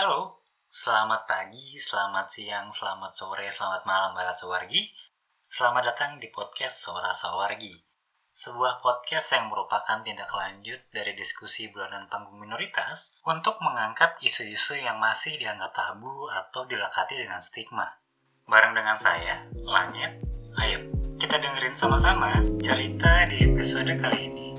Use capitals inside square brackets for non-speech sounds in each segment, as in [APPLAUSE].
Halo, selamat pagi, selamat siang, selamat sore, selamat malam Balat Sawargi. Selamat datang di podcast Suara Sawargi. Sebuah podcast yang merupakan tindak lanjut dari diskusi bulanan panggung minoritas untuk mengangkat isu-isu yang masih dianggap tabu atau dilekati dengan stigma. Bareng dengan saya, Langit, ayo kita dengerin sama-sama cerita di episode kali ini.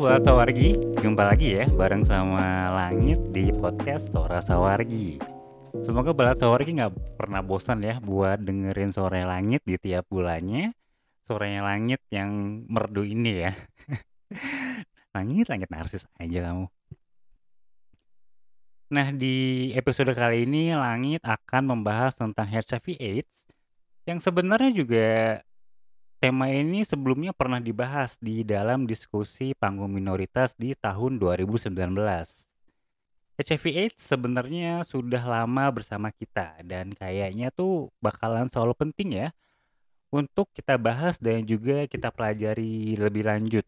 Halo Buat Sawargi, jumpa lagi ya bareng sama Langit di podcast Suara Sawargi. Semoga Balat Sawargi nggak pernah bosan ya buat dengerin suara langit di tiap bulannya. Suaranya langit yang merdu ini ya. [LAUGHS] langit, langit narsis aja kamu. Nah di episode kali ini Langit akan membahas tentang HIV AIDS yang sebenarnya juga Tema ini sebelumnya pernah dibahas di dalam diskusi panggung minoritas di tahun 2019. HIV AIDS sebenarnya sudah lama bersama kita dan kayaknya tuh bakalan selalu penting ya untuk kita bahas dan juga kita pelajari lebih lanjut.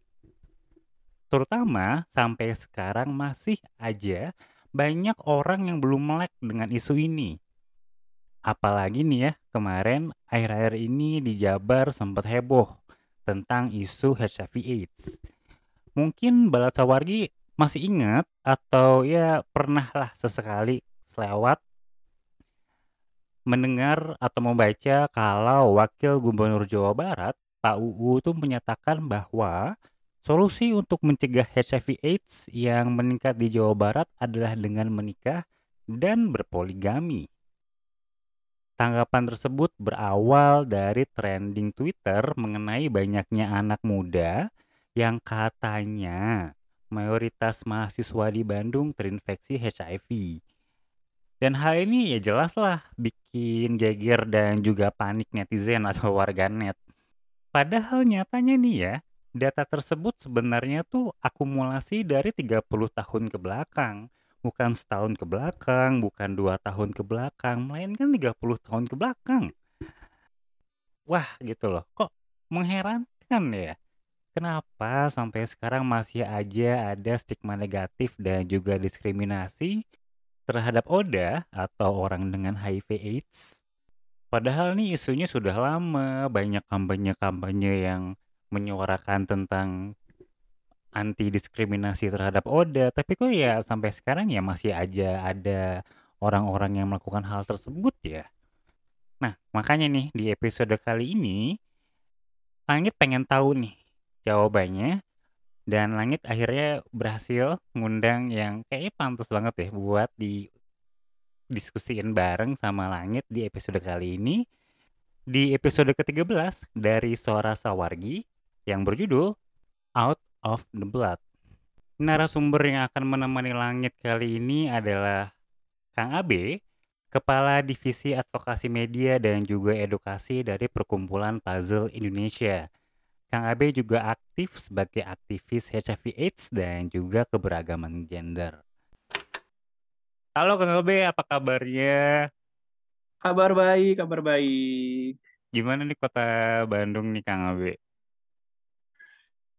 Terutama sampai sekarang masih aja banyak orang yang belum melek dengan isu ini. Apalagi nih ya, kemarin akhir-akhir ini di Jabar sempat heboh tentang isu HIV AIDS. Mungkin Balat Sawargi masih ingat atau ya pernah lah sesekali selewat mendengar atau membaca kalau Wakil Gubernur Jawa Barat Pak UU itu menyatakan bahwa solusi untuk mencegah HIV AIDS yang meningkat di Jawa Barat adalah dengan menikah dan berpoligami. Tanggapan tersebut berawal dari trending Twitter mengenai banyaknya anak muda yang katanya mayoritas mahasiswa di Bandung terinfeksi HIV. Dan hal ini ya jelas lah bikin geger dan juga panik netizen atau [LAUGHS] warganet. Padahal nyatanya nih ya, data tersebut sebenarnya tuh akumulasi dari 30 tahun ke belakang bukan setahun ke belakang, bukan dua tahun ke belakang, melainkan 30 tahun ke belakang. Wah gitu loh, kok mengherankan ya? Kenapa sampai sekarang masih aja ada stigma negatif dan juga diskriminasi terhadap ODA atau orang dengan HIV AIDS? Padahal nih isunya sudah lama, banyak kampanye-kampanye yang menyuarakan tentang anti diskriminasi terhadap Oda, tapi kok ya sampai sekarang ya masih aja ada orang-orang yang melakukan hal tersebut ya. Nah, makanya nih di episode kali ini Langit pengen tahu nih jawabannya dan Langit akhirnya berhasil ngundang yang kayaknya pantas banget ya buat di diskusiin bareng sama Langit di episode kali ini. Di episode ke-13 dari Suara Sawargi yang berjudul Out of the Blood. Narasumber yang akan menemani langit kali ini adalah Kang Abe, Kepala Divisi Advokasi Media dan juga Edukasi dari Perkumpulan Puzzle Indonesia. Kang Abe juga aktif sebagai aktivis HIV AIDS dan juga keberagaman gender. Halo Kang Abe, apa kabarnya? Kabar baik, kabar baik. Gimana nih kota Bandung nih Kang Abe?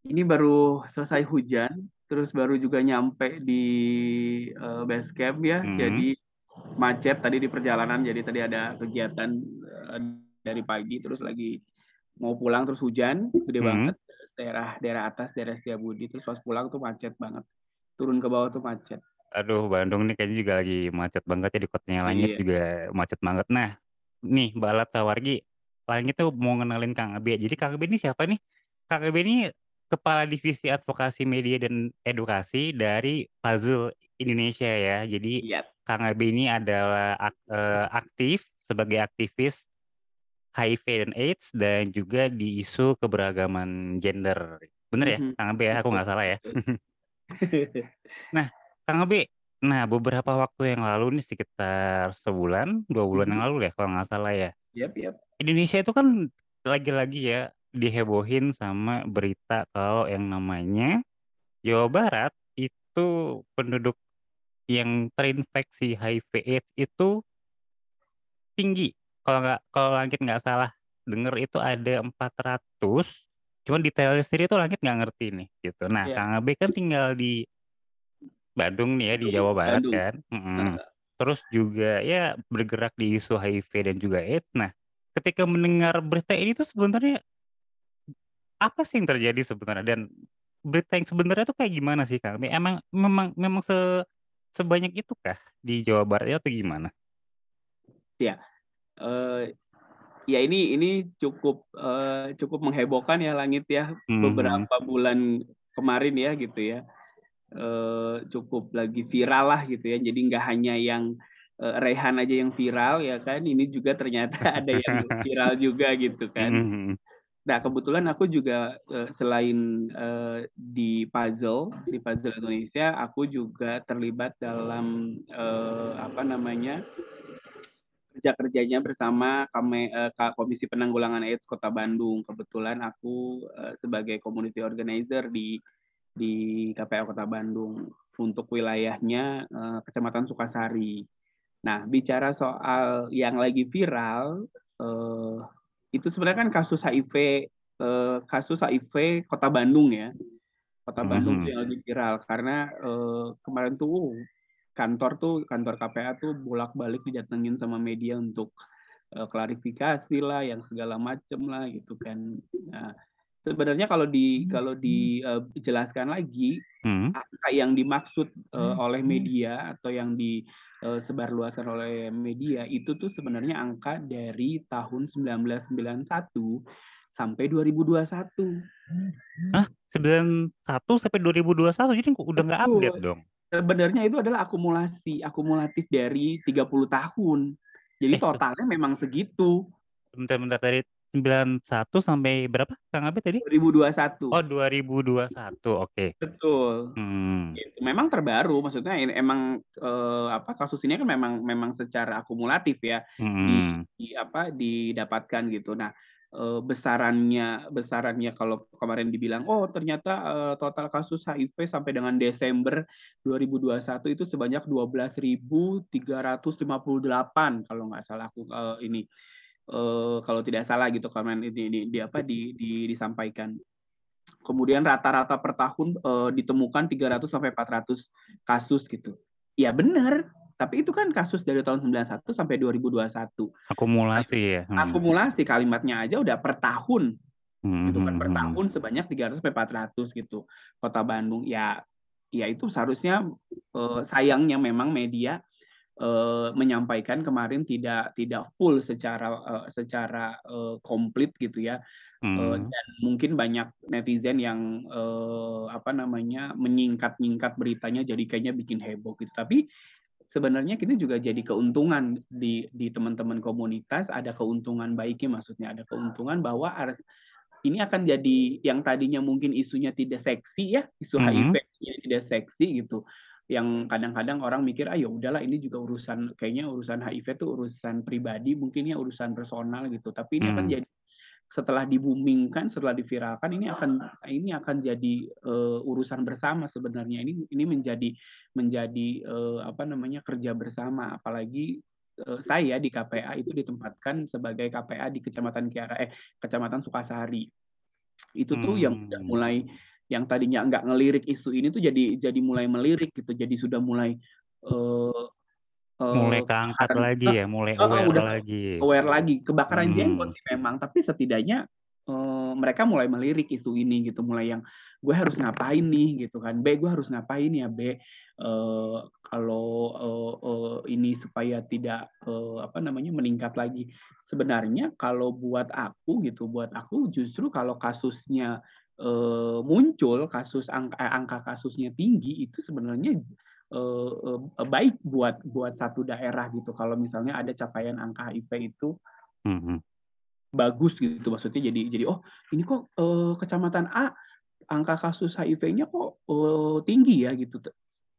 Ini baru selesai hujan, terus baru juga nyampe di uh, base camp ya. Hmm. Jadi macet tadi di perjalanan, jadi tadi ada kegiatan uh, dari pagi, terus lagi mau pulang terus hujan, gede hmm. banget daerah daerah atas daerah Setiabudi, terus pas pulang tuh macet banget, turun ke bawah tuh macet. Aduh, Bandung nih kayaknya juga lagi macet banget ya di kotanya Langit iya. juga macet banget. Nah, nih Balat Sawargi, Langit tuh mau ngenalin Kang Abe. Jadi Kang Abe ini siapa nih? Kang Abe ini Kepala Divisi Advokasi Media dan Edukasi dari Puzzle Indonesia ya. Jadi yep. Kang Abi ini adalah ak uh, aktif sebagai aktivis HIV dan AIDS dan juga di isu keberagaman gender. Bener ya, mm -hmm. Kang Abi ya? Aku nggak salah ya. [LAUGHS] [LAUGHS] nah, Kang Abi, nah beberapa waktu yang lalu nih sekitar sebulan, dua bulan mm -hmm. yang lalu ya kalau nggak salah ya. Yep, yep. Indonesia itu kan lagi-lagi ya dihebohin sama berita kalau yang namanya Jawa Barat itu penduduk yang terinfeksi HIV/AIDS itu tinggi. Kalau nggak kalau Langit nggak salah denger itu ada 400, cuman detailnya sendiri tuh Langit nggak ngerti nih gitu. Nah, Iya. Kang Abe kan tinggal di Bandung nih ya di Jawa Barat Bandung. kan. Mm-mm. Heeh. Terus juga ya bergerak di isu HIV dan juga AIDS. Nah, ketika mendengar berita ini tuh sebenarnya apa sih yang terjadi sebenarnya dan berita yang sebenarnya tuh kayak gimana sih Kang? Emang memang memang se sebanyak itu kah di Jawa Barat ya atau gimana? Ya, eh, ya ini ini cukup eh, cukup menghebohkan ya langit ya Mhm. beberapa bulan kemarin ya gitu ya. Eh, cukup lagi viral lah gitu ya. Jadi nggak hanya yang eh, Rehan aja yang viral ya kan. Ini juga ternyata [LAUGHS] ada yang viral juga gitu kan. Mhm. Nah kebetulan aku juga eh, selain eh, di puzzle di puzzle Indonesia, aku juga terlibat dalam eh, apa namanya kerja kerjanya bersama kami Ka- Komisi Penanggulangan AIDS Kota Bandung. Kebetulan aku eh, sebagai community organizer di di KPA Kota Bandung untuk wilayahnya eh, Kecamatan Sukasari. Nah, bicara soal yang lagi viral, eh, itu sebenarnya kan kasus HIV, eh, kasus HIV Kota Bandung ya. Kota Bandung tuh Mhm. yang lagi viral karena eh, kemarin tuh kantor tuh kantor KPA tuh bolak-balik didatengin sama media untuk eh, klarifikasi lah, yang segala macem lah gitu kan. Nah, sebenarnya kalau di kalau dijelaskan lagi Mhm. angka yang dimaksud eh, oleh media atau yang disebarluaskan oleh media itu tuh sebenarnya angka dari tahun 1991 sampai 2021. Hah? 91 sampai 2021 jadi udah nggak update dong. Sebenarnya itu adalah akumulasi, akumulatif dari 30 tahun. Jadi Eh, totalnya memang segitu. bentar-bentar tadi 91 sampai berapa Kang Abe tadi? 2021. Oh, 2021. Oke. Betul. Hmm. Gitu. Memang terbaru, maksudnya ini emang eh, apa kasus ini kan memang memang secara akumulatif ya di, Hmm. di apa didapatkan gitu. Nah, eh, besarannya besarannya kalau kemarin dibilang oh ternyata eh, total kasus HIV sampai dengan Desember 2021 itu sebanyak 12.358 kalau nggak salah aku eh, ini eh, kalau tidak salah gitu kemarin ini, ini di apa di, di disampaikan. Kemudian rata-rata per tahun eh, ditemukan 300 sampai 400 kasus gitu. Ya benar, tapi itu kan kasus dari tahun 91 sampai 2021. Akumulasi ya. Hmm. Akumulasi kalimatnya aja udah per tahun. Hmm, Gitu kan per hmm, hmm. tahun sebanyak 300 sampai 400 gitu. Kota Bandung ya ya itu seharusnya eh, sayangnya memang media menyampaikan kemarin tidak tidak full secara eh, secara eh, komplit gitu ya. Eh, Hmm. dan mungkin banyak netizen yang eh, apa namanya menyingkat-nyingkat beritanya jadi kayaknya bikin heboh gitu. Tapi sebenarnya kita juga jadi keuntungan di di teman-teman komunitas ada keuntungan baiknya maksudnya ada keuntungan bahwa ini akan jadi yang tadinya mungkin isunya tidak seksi ya isu. HIV nya tidak seksi gitu yang kadang-kadang orang mikir ah ya udahlah ini juga urusan kayaknya urusan HIV itu urusan pribadi mungkin ya urusan personal gitu tapi ini akan Hmm. jadi setelah dibumingkan setelah diviralkan ini akan ini akan jadi eh, urusan bersama sebenarnya ini ini menjadi menjadi eh, apa namanya kerja bersama apalagi eh, saya di KPA itu ditempatkan sebagai KPA di Kecamatan Kiara eh Kecamatan Sukasari itu tuh yang udah Hmm. mulai yang tadinya nggak ngelirik isu ini tuh jadi jadi mulai melirik gitu jadi sudah mulai eh, eh, Mulai keangkat lagi ya, mulai Eh, eh, aware udah lagi. aware lagi kebakaran Hmm. jenggot sih memang tapi setidaknya eh, mereka mulai melirik isu ini gitu mulai yang gue harus ngapain nih gitu kan B gue harus ngapain ya B Eh, kalau eh, eh, ini supaya tidak eh, apa namanya meningkat lagi sebenarnya kalau buat aku gitu buat aku justru kalau kasusnya eh, muncul kasus angka, eh, angka kasusnya tinggi itu sebenarnya eh, eh, baik buat buat satu daerah gitu kalau misalnya ada capaian angka HIV itu Hmm. bagus gitu maksudnya jadi jadi oh ini kok eh, kecamatan A angka kasus HIV-nya kok eh, tinggi ya gitu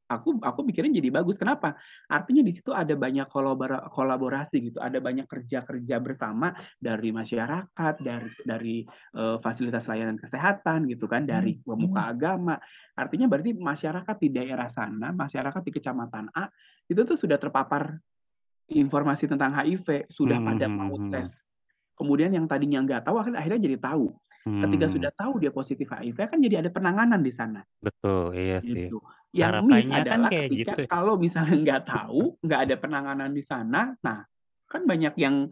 aku aku mikirnya jadi bagus. Kenapa? Artinya di situ ada banyak kolabora kolaborasi gitu, ada banyak kerja-kerja bersama dari masyarakat, dari dari uh, fasilitas layanan kesehatan gitu kan, dari pemuka agama. Artinya berarti masyarakat di daerah sana, masyarakat di kecamatan A itu tuh sudah terpapar informasi tentang HIV, sudah Hmm, pada hmm, mau hmm. tes. Kemudian yang tadinya nggak tahu akhirnya jadi tahu. Ketika Hmm, sudah tahu dia positif HIV kan jadi ada penanganan di sana. betul, iya sih. Gitu. Yang miss Harapannya kan adalah kayak ketika gitu. ya. kalau misalnya [LAUGHS] nggak tahu, nggak ada penanganan di sana, nah kan banyak yang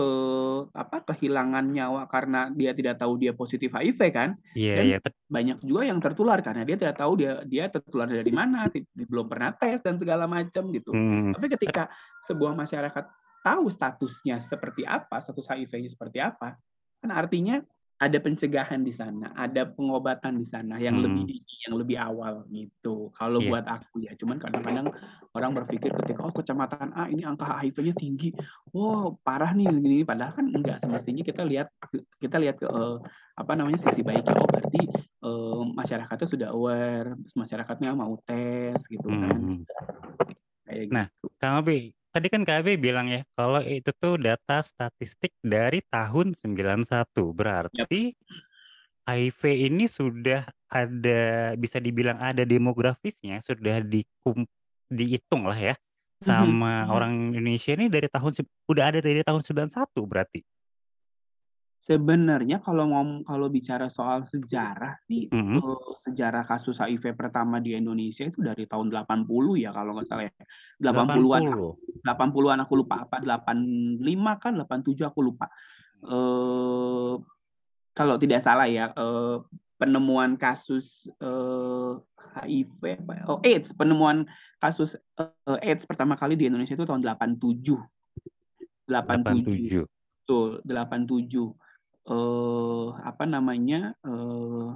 eh, apa kehilangan nyawa karena dia tidak tahu dia positif HIV kan, Iya, dan iya. Tet- banyak juga yang tertular karena dia tidak tahu dia dia tertular dari mana, belum pernah tes dan segala macam gitu. hmm. Tapi ketika sebuah masyarakat tahu statusnya seperti apa, status HIV-nya seperti apa, kan artinya ada pencegahan di sana, ada pengobatan di sana yang Hmm. lebih dini, yang lebih awal gitu. Kalau Iya. buat aku ya, cuman kadang-kadang orang berpikir ketika oh kecamatan A ini angka HIV-nya tinggi, wow parah nih gini, padahal kan enggak. Semestinya kita lihat kita lihat ke eh, apa namanya sisi baiknya. Oh berarti eh, masyarakatnya sudah aware, masyarakatnya mau tes gitu kan, Hmm. kayak Nah, gitu. Kang Abi, tadi kan Abi bilang ya, kalau itu tuh data statistik dari tahun 91. Berarti HIV ini sudah ada, bisa dibilang ada demografisnya, sudah dikum, dihitung lah ya, sama Mhm. orang Indonesia ini dari tahun, se- udah ada dari tahun 91 berarti. Sebenarnya kalau ngom kalau bicara soal sejarah sih, Mhm. eh, sejarah kasus HIV pertama di Indonesia itu dari tahun 80 ya kalau nggak salah ya. 80-an 80. 80-an aku lupa apa 85 kan 87 aku lupa. Eh kalau tidak salah ya eh, penemuan kasus eh, HIV apa ya? oh AIDS penemuan kasus eh, AIDS pertama kali di Indonesia itu tahun 87. 87. 87. Betul, 87 eh apa namanya eh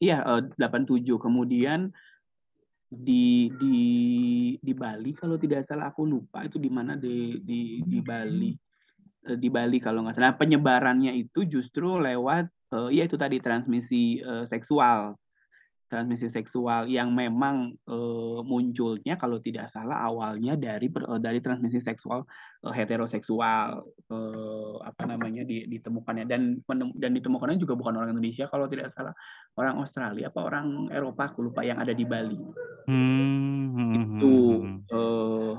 iya eh, 87 kemudian di di di Bali kalau tidak salah aku lupa itu di mana di di di Bali. Eh, di Bali kalau nggak salah. Penyebarannya itu justru lewat eh, ya itu tadi transmisi eh, seksual transmisi seksual yang memang eh, munculnya kalau tidak salah awalnya dari per- eh, dari transmisi seksual eh, heteroseksual apa namanya di- ditemukannya. Dan menem- dan ditemukannya juga bukan orang Indonesia kalau tidak salah. Orang Australia apa orang Eropa aku lupa yang ada di Bali. Hmm, hmm, itu hmm, hmm. eh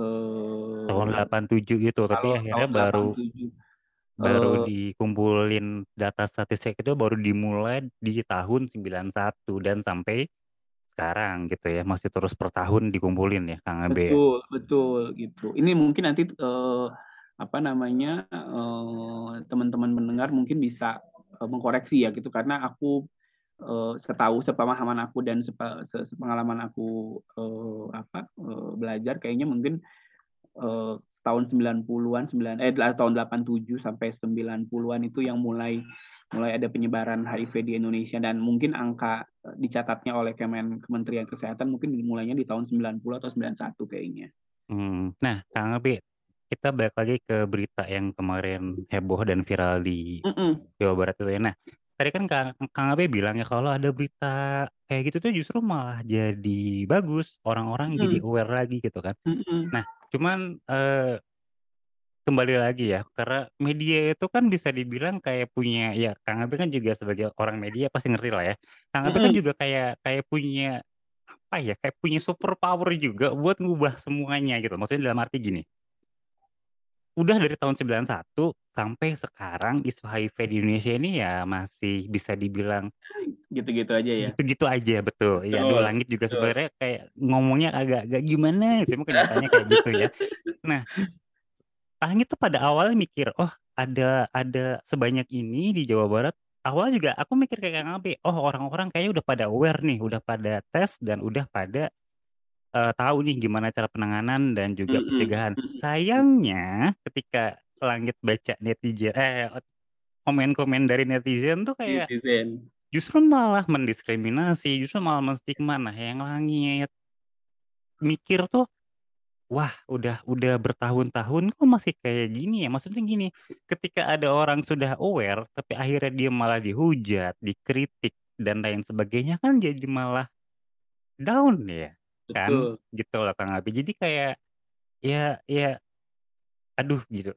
eh, Tahun 87 itu, tapi akhirnya baru 87 baru eh, dikumpulin data statistik itu baru dimulai di tahun 91 dan sampai sekarang gitu ya masih terus per tahun dikumpulin ya Kang Abe ya. Betul, betul gitu. Ini mungkin nanti eh, apa namanya eh, teman-teman mendengar mungkin bisa eh, mengkoreksi ya gitu karena aku eh, setahu sepemahaman aku dan sepa- se- sepengalaman aku eh, apa eh, belajar kayaknya mungkin eh, tahun 90-an 9 eh tahun 87 sampai 90-an itu yang mulai mulai ada penyebaran HIV di Indonesia dan mungkin angka eh, dicatatnya oleh Kemen Kementerian Kesehatan mungkin dimulainya di tahun 90 atau 91 kayaknya. Hmm. Nah Kang Abe kita balik lagi ke berita yang kemarin heboh dan viral di Mm-mm. Jawa Barat itu ya. Nah tadi kan Kang, Kang Abe bilang ya kalau ada berita kayak gitu tuh justru malah jadi bagus orang-orang jadi Mm-mm. aware lagi gitu kan. Mm-mm. Nah cuman eh, kembali lagi ya karena media itu kan bisa dibilang kayak punya ya Kang Abe kan juga sebagai orang media pasti ngerti lah ya. Kang Abe kan juga kayak kayak punya apa ya kayak punya super power juga buat ngubah semuanya gitu. Maksudnya dalam arti gini udah dari tahun 91 sampai sekarang isu HIV di Indonesia ini ya masih bisa dibilang Gitu-gitu aja ya. gitu-gitu aja betul ya aduh Betul. langit juga Betul. sebenarnya kayak ngomongnya agak-agak gimana cuma kenyataannya kayak gitu ya nah Langit tuh pada awalnya mikir, oh ada ada sebanyak ini di Jawa Barat. Awalnya juga aku mikir kayak Kang Abe, oh orang-orang kayaknya udah pada aware nih, udah pada tes dan udah pada eh, tahu nih gimana cara penanganan dan juga Mm-mm. pencegahan. Sayangnya ketika Langit baca netizen, eh komen-komen dari netizen tuh kayak Netizen. justru malah mendiskriminasi, justru malah menstigma. Nah, yang Langit mikir tuh Wah, udah udah bertahun-tahun kok masih kayak gini ya? Maksudnya gini, ketika ada orang sudah aware, tapi akhirnya dia malah dihujat, dikritik, dan lain sebagainya kan jadi malah down ya kan? Betul. gitu loh Kang Abi. Jadi kayak ya ya aduh gitu.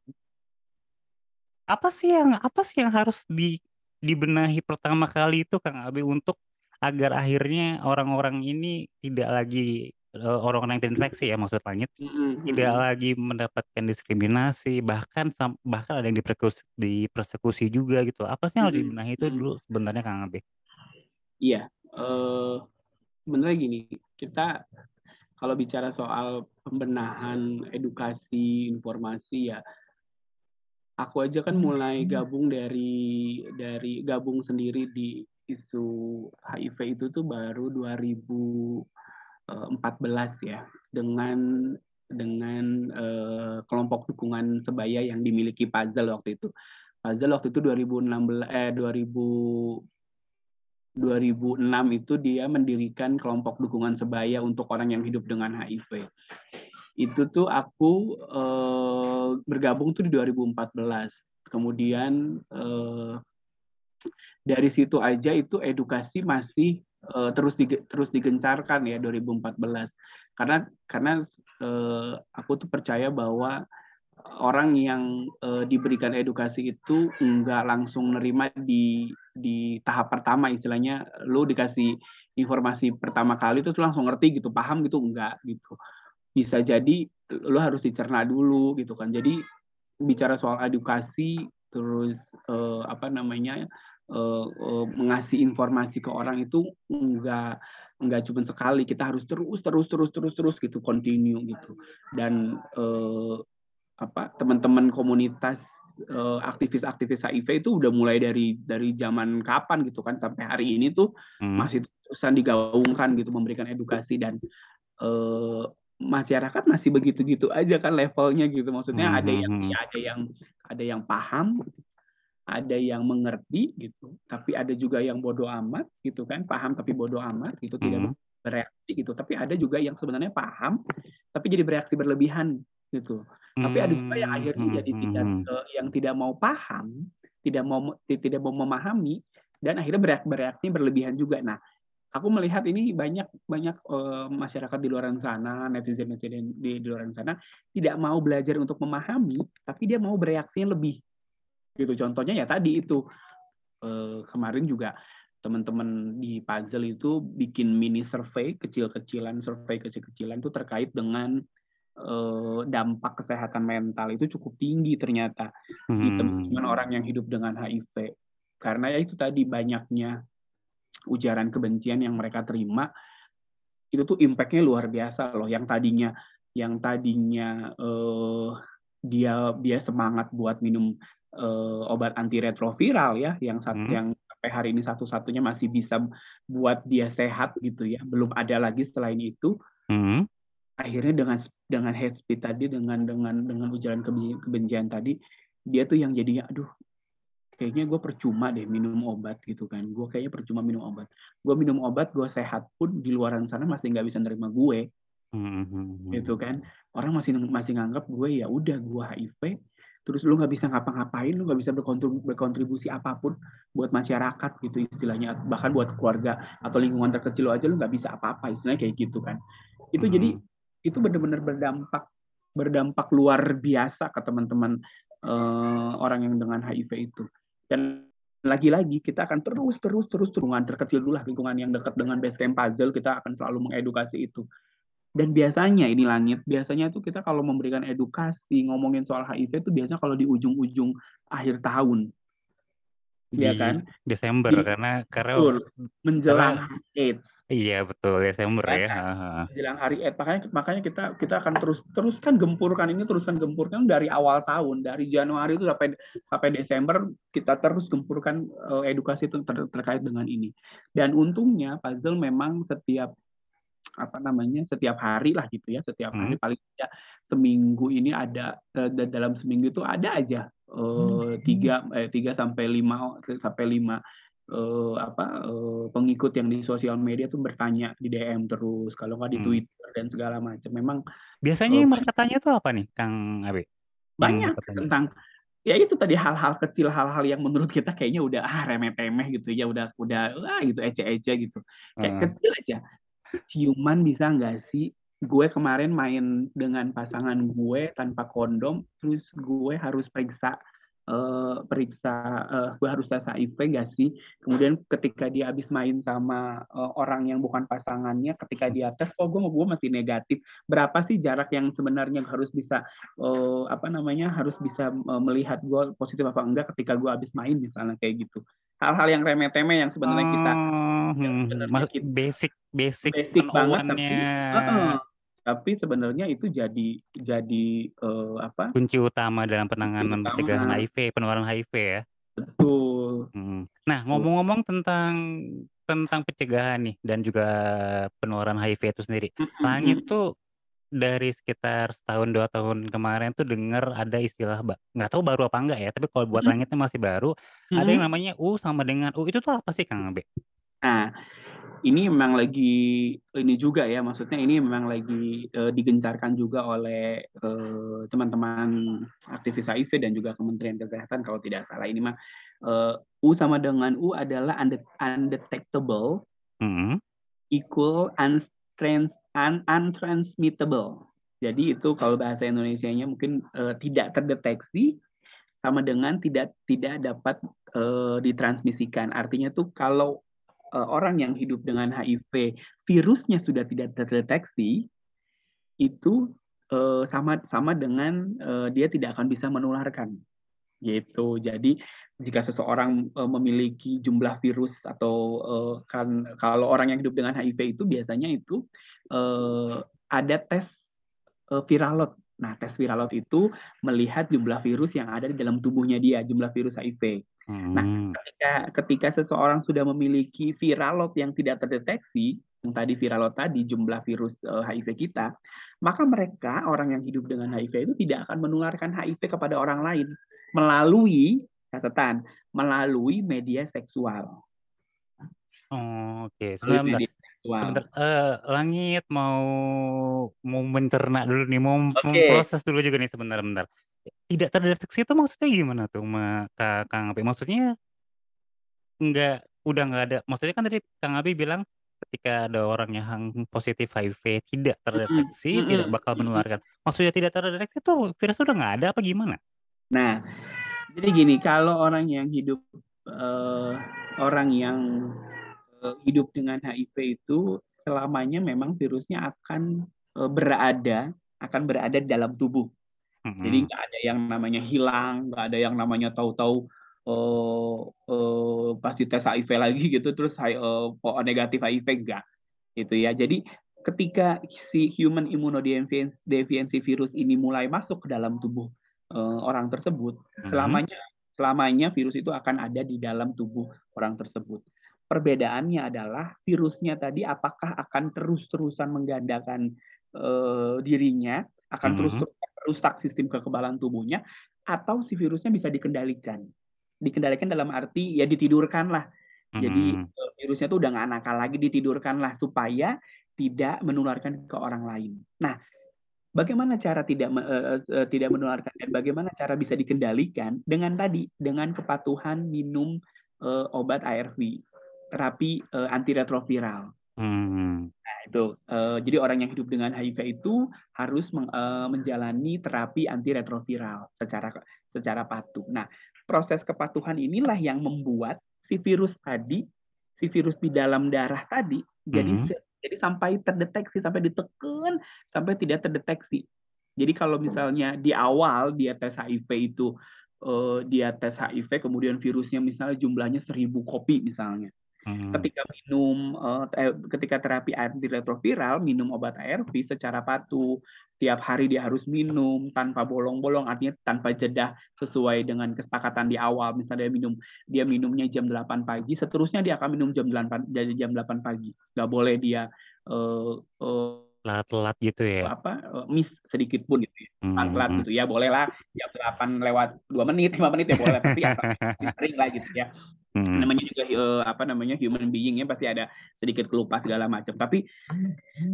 Apa sih yang apa sih yang harus di dibenahi pertama kali itu Kang Abi untuk agar akhirnya orang-orang ini tidak lagi eh, orang-orang yang terinfeksi ya maksud langit Mm-mm, tidak lagi mendapatkan diskriminasi bahkan bahkan ada yang dipersekusi, dipersekusi juga gitu. Apa sih yang harus dibenahi itu dulu sebenarnya Kang Abi? Iya, eh sebenarnya gini, kita kalau bicara soal pembenahan edukasi informasi ya, aku aja kan mulai gabung dari dari gabung sendiri di isu HIV itu tuh baru 2014 ya, dengan dengan eh, kelompok dukungan sebaya yang dimiliki Puzzle waktu itu. Puzzle waktu itu 2016 eh 2000 2006 itu dia mendirikan kelompok dukungan sebaya untuk orang yang hidup dengan HIV. Itu tuh aku eh, bergabung tuh di 2014. Kemudian eh, dari situ aja itu edukasi masih eh, terus di, terus digencarkan ya 2014. Karena karena eh, aku tuh percaya bahwa orang yang uh, diberikan edukasi itu nggak langsung nerima di di tahap pertama istilahnya lu dikasih informasi pertama kali terus langsung ngerti gitu paham gitu enggak gitu. Bisa jadi lu harus dicerna dulu gitu kan. Jadi bicara soal edukasi terus uh, apa namanya uh, uh, mengasih informasi ke orang itu enggak enggak cuma sekali. Kita harus terus terus terus terus terus gitu continue gitu. Dan uh, apa teman-teman komunitas uh, aktivis-aktivis HIV itu udah mulai dari dari zaman kapan gitu kan sampai hari ini tuh hmm. masih terusan digaungkan gitu memberikan edukasi dan uh, masyarakat masih begitu-gitu aja kan levelnya gitu. Maksudnya Hmm, ada yang hmm, ya, ada yang ada yang paham ada yang mengerti gitu tapi ada juga yang bodoh amat gitu kan paham tapi bodoh amat gitu tidak hmm, bereaksi gitu. Tapi ada juga yang sebenarnya paham tapi jadi bereaksi berlebihan gitu. Tapi ada juga yang hmm, akhirnya hmm, jadi hmm, tidak hmm. yang tidak mau paham tidak mau tidak mau memahami dan akhirnya bereaksi, bereaksi berlebihan juga. Nah aku melihat ini banyak banyak uh, masyarakat di luar sana netizen netizen di, di luar sana tidak mau belajar untuk memahami tapi dia mau bereaksinya lebih. Gitu contohnya ya tadi itu uh, kemarin juga teman-teman di puzzle itu bikin mini survei kecil-kecilan survei kecil-kecilan itu terkait dengan uh, dampak kesehatan mental itu cukup tinggi ternyata hmm. di teman-teman orang yang hidup dengan HIV karena ya itu tadi banyaknya ujaran kebencian yang mereka terima itu tuh impactnya luar biasa loh yang tadinya yang tadinya uh, dia dia semangat buat minum uh, obat antiretroviral ya yang satu Hmm. yang sampai hari ini satu-satunya masih bisa buat dia sehat gitu ya belum ada lagi selain itu Hmm. Akhirnya dengan dengan hate speech tadi dengan dengan dengan ujaran kebencian tadi dia tuh yang jadinya aduh kayaknya gue percuma deh minum obat gitu kan. Gue kayaknya percuma minum obat. Gue minum obat gue sehat pun di luaran sana masih nggak bisa nerima gue. Hmm. gitu kan. Orang masih masih nganggap gue ya udah gue HIV terus lu nggak bisa ngapa-ngapain lu nggak bisa berkontribusi, apa pun buat masyarakat gitu istilahnya. Bahkan buat keluarga atau lingkungan terkecil lo aja lu nggak bisa apa-apa istilahnya kayak gitu kan. Itu Hmm. jadi itu benar-benar berdampak berdampak luar biasa ke teman-teman uh, orang yang dengan HIV itu. Dan lagi-lagi kita akan terus terus terus lingkungan terkecil dulu lah lingkungan yang dekat dengan base camp puzzle kita akan selalu mengedukasi itu. Dan biasanya ini langit biasanya itu kita kalau memberikan edukasi ngomongin soal HIV itu biasanya kalau di ujung-ujung akhir tahun di ya kan Desember di, karena karena betul, menjelang karena, AIDS iya betul Desember ya, kan? ya. menjelang hari AIDS makanya makanya kita kita akan terus teruskan gempurkan ini teruskan gempurkan dari awal tahun dari Januari itu sampai sampai Desember kita terus gempurkan uh, edukasi ter, terkait dengan ini dan untungnya puzzle memang setiap apa namanya setiap hari lah gitu ya setiap hari hmm. paling tidak seminggu ini ada uh, dalam seminggu itu ada aja uh, tiga eh, tiga sampai lima sampai lima uh, apa uh, pengikut yang di sosial media tuh bertanya di DM terus kalau nggak di Hmm. Twitter dan segala macam. Memang biasanya uh, yang mereka tanya tuh apa nih Kang Abe? Banyak tentang ya itu tadi hal-hal kecil hal-hal yang menurut kita kayaknya udah ah remeh-temeh gitu ya udah udah ah gitu ece-ece gitu. Kayak uh. kecil aja ciuman bisa nggak sih? Gue kemarin main dengan pasangan gue tanpa kondom, terus gue harus periksa uh, periksa uh, gue harus tes HIV nggak sih? Kemudian ketika dia habis main sama uh, orang yang bukan pasangannya, ketika dia tes, kok gue gue masih negatif. Berapa sih jarak yang sebenarnya harus bisa uh, apa namanya harus bisa uh, melihat gue positif apa enggak ketika gue habis main misalnya kayak gitu. Hal-hal yang remeh-temeh yang sebenarnya kita Oh, yang hmm, sebenarnya mas- kita basic basic basic banget tapi uh-uh. Tapi sebenarnya itu jadi jadi uh, apa kunci utama dalam penanganan pencegahan HIV, penularan HIV ya. betul Hmm. Nah, ngomong-ngomong tentang tentang pencegahan nih dan juga penularan HIV itu sendiri. Langit tuh dari sekitar setahun dua tahun kemarin tuh dengar ada istilah nggak tahu baru apa enggak ya, tapi kalau buat langitnya masih baru, ada yang namanya U sama dengan U. Itu tuh apa sih Kang Abe? Nah, ini memang lagi ini juga ya, maksudnya ini memang lagi uh, digencarkan juga oleh uh, teman-teman aktivis HIV dan juga Kementerian Kesehatan kalau tidak salah ini mah uh, U sama dengan U adalah undetectable Hmm. equal untrans un untransmittable. Jadi itu kalau bahasa Indonesianya mungkin uh, tidak terdeteksi sama dengan tidak tidak dapat uh, ditransmisikan. Artinya tuh kalau orang yang hidup dengan HIV virusnya sudah tidak terdeteksi itu uh, sama sama dengan uh, dia tidak akan bisa menularkan gitu. Jadi jika seseorang memiliki jumlah virus atau kan kalau orang yang hidup dengan HIV itu biasanya itu ada tes uh, viralot. Nah, tes viralot itu melihat jumlah virus yang ada di dalam tubuhnya dia, jumlah virus HIV. Hmm. Nah, ketika ketika seseorang sudah memiliki viralot yang tidak terdeteksi, yang tadi viralot tadi jumlah virus uh, HIV kita, maka mereka orang yang hidup dengan HIV itu tidak akan menularkan HIV kepada orang lain melalui catatan melalui media seksual. Oh, oke. Melalui Sebentar, bentar. Eh, Langit mau mau mencerna dulu nih, mau Oke. memproses dulu juga nih sebentar, bentar. Tidak terdeteksi itu maksudnya gimana tuh, Ma, Kak Kang Abe? Maksudnya nggak udah nggak ada. Maksudnya kan tadi Kang Abi bilang ketika ada orang yang positif HIV tidak terdeteksi, Mm-mm, tidak bakal mm-mm. menularkan. Maksudnya tidak terdeteksi itu virus udah nggak ada apa gimana? Nah, jadi gini, kalau orang yang hidup eh, orang yang hidup dengan HIV itu selamanya memang virusnya akan eh, berada akan berada di dalam tubuh. Mm-mm. Jadi nggak ada yang namanya hilang, nggak ada yang namanya tahu-tahu eh eh, pasti tes HIV lagi gitu terus eh, oh, negatif HIV enggak gitu ya. Jadi ketika si human immunodeficiency virus ini mulai masuk ke dalam tubuh eh, orang tersebut, Mhm. selamanya selamanya virus itu akan ada di dalam tubuh orang tersebut. Perbedaannya adalah virusnya tadi apakah akan terus-terusan menggandakan eh, dirinya, akan Mhm. terus-terusan merusak sistem kekebalan tubuhnya, atau si virusnya bisa dikendalikan. Dikendalikan dalam arti ya ditidurkan lah. Jadi Mhm. eh, virusnya tuh udah nggak nakal lagi, ditidurkan lah supaya tidak menularkan ke orang lain. Nah, bagaimana cara tidak eh, eh, tidak menularkan dan bagaimana cara bisa dikendalikan dengan tadi dengan kepatuhan minum eh, obat ARV, terapi eh, antiretroviral. Hmm. Nah, itu. Eh, jadi orang yang hidup dengan HIV itu harus meng- eh, menjalani terapi antiretroviral secara secara patuh. Nah, proses kepatuhan inilah yang membuat si virus tadi, si virus di dalam darah tadi jadi Mhm. jadi sampai terdeteksi, sampai ditekan, sampai tidak terdeteksi. Jadi kalau misalnya di awal dia tes HIV itu eh, dia tes HIV kemudian virusnya misalnya jumlahnya seribu kopi misalnya Mhm. ketika minum eh, ketika terapi antiretroviral minum obat ARV secara patuh. Tiap hari dia harus minum tanpa bolong-bolong artinya tanpa jeda sesuai dengan kesepakatan di awal. Misalnya dia minum dia minumnya jam 8 pagi seterusnya dia akan minum jam 8 jadi jam 8 pagi. Nggak boleh dia eh, eh, Telat-telat gitu ya. apa eh, miss sedikit pun gitu ya. Telat Mhm. gitu ya. Bolehlah jam 8 lewat 2 menit 5 menit ya boleh. Tapi asal [LAUGHS] sering lah gitu ya Hmm. namanya juga eh, apa namanya human being ya pasti ada sedikit kelupa segala macam tapi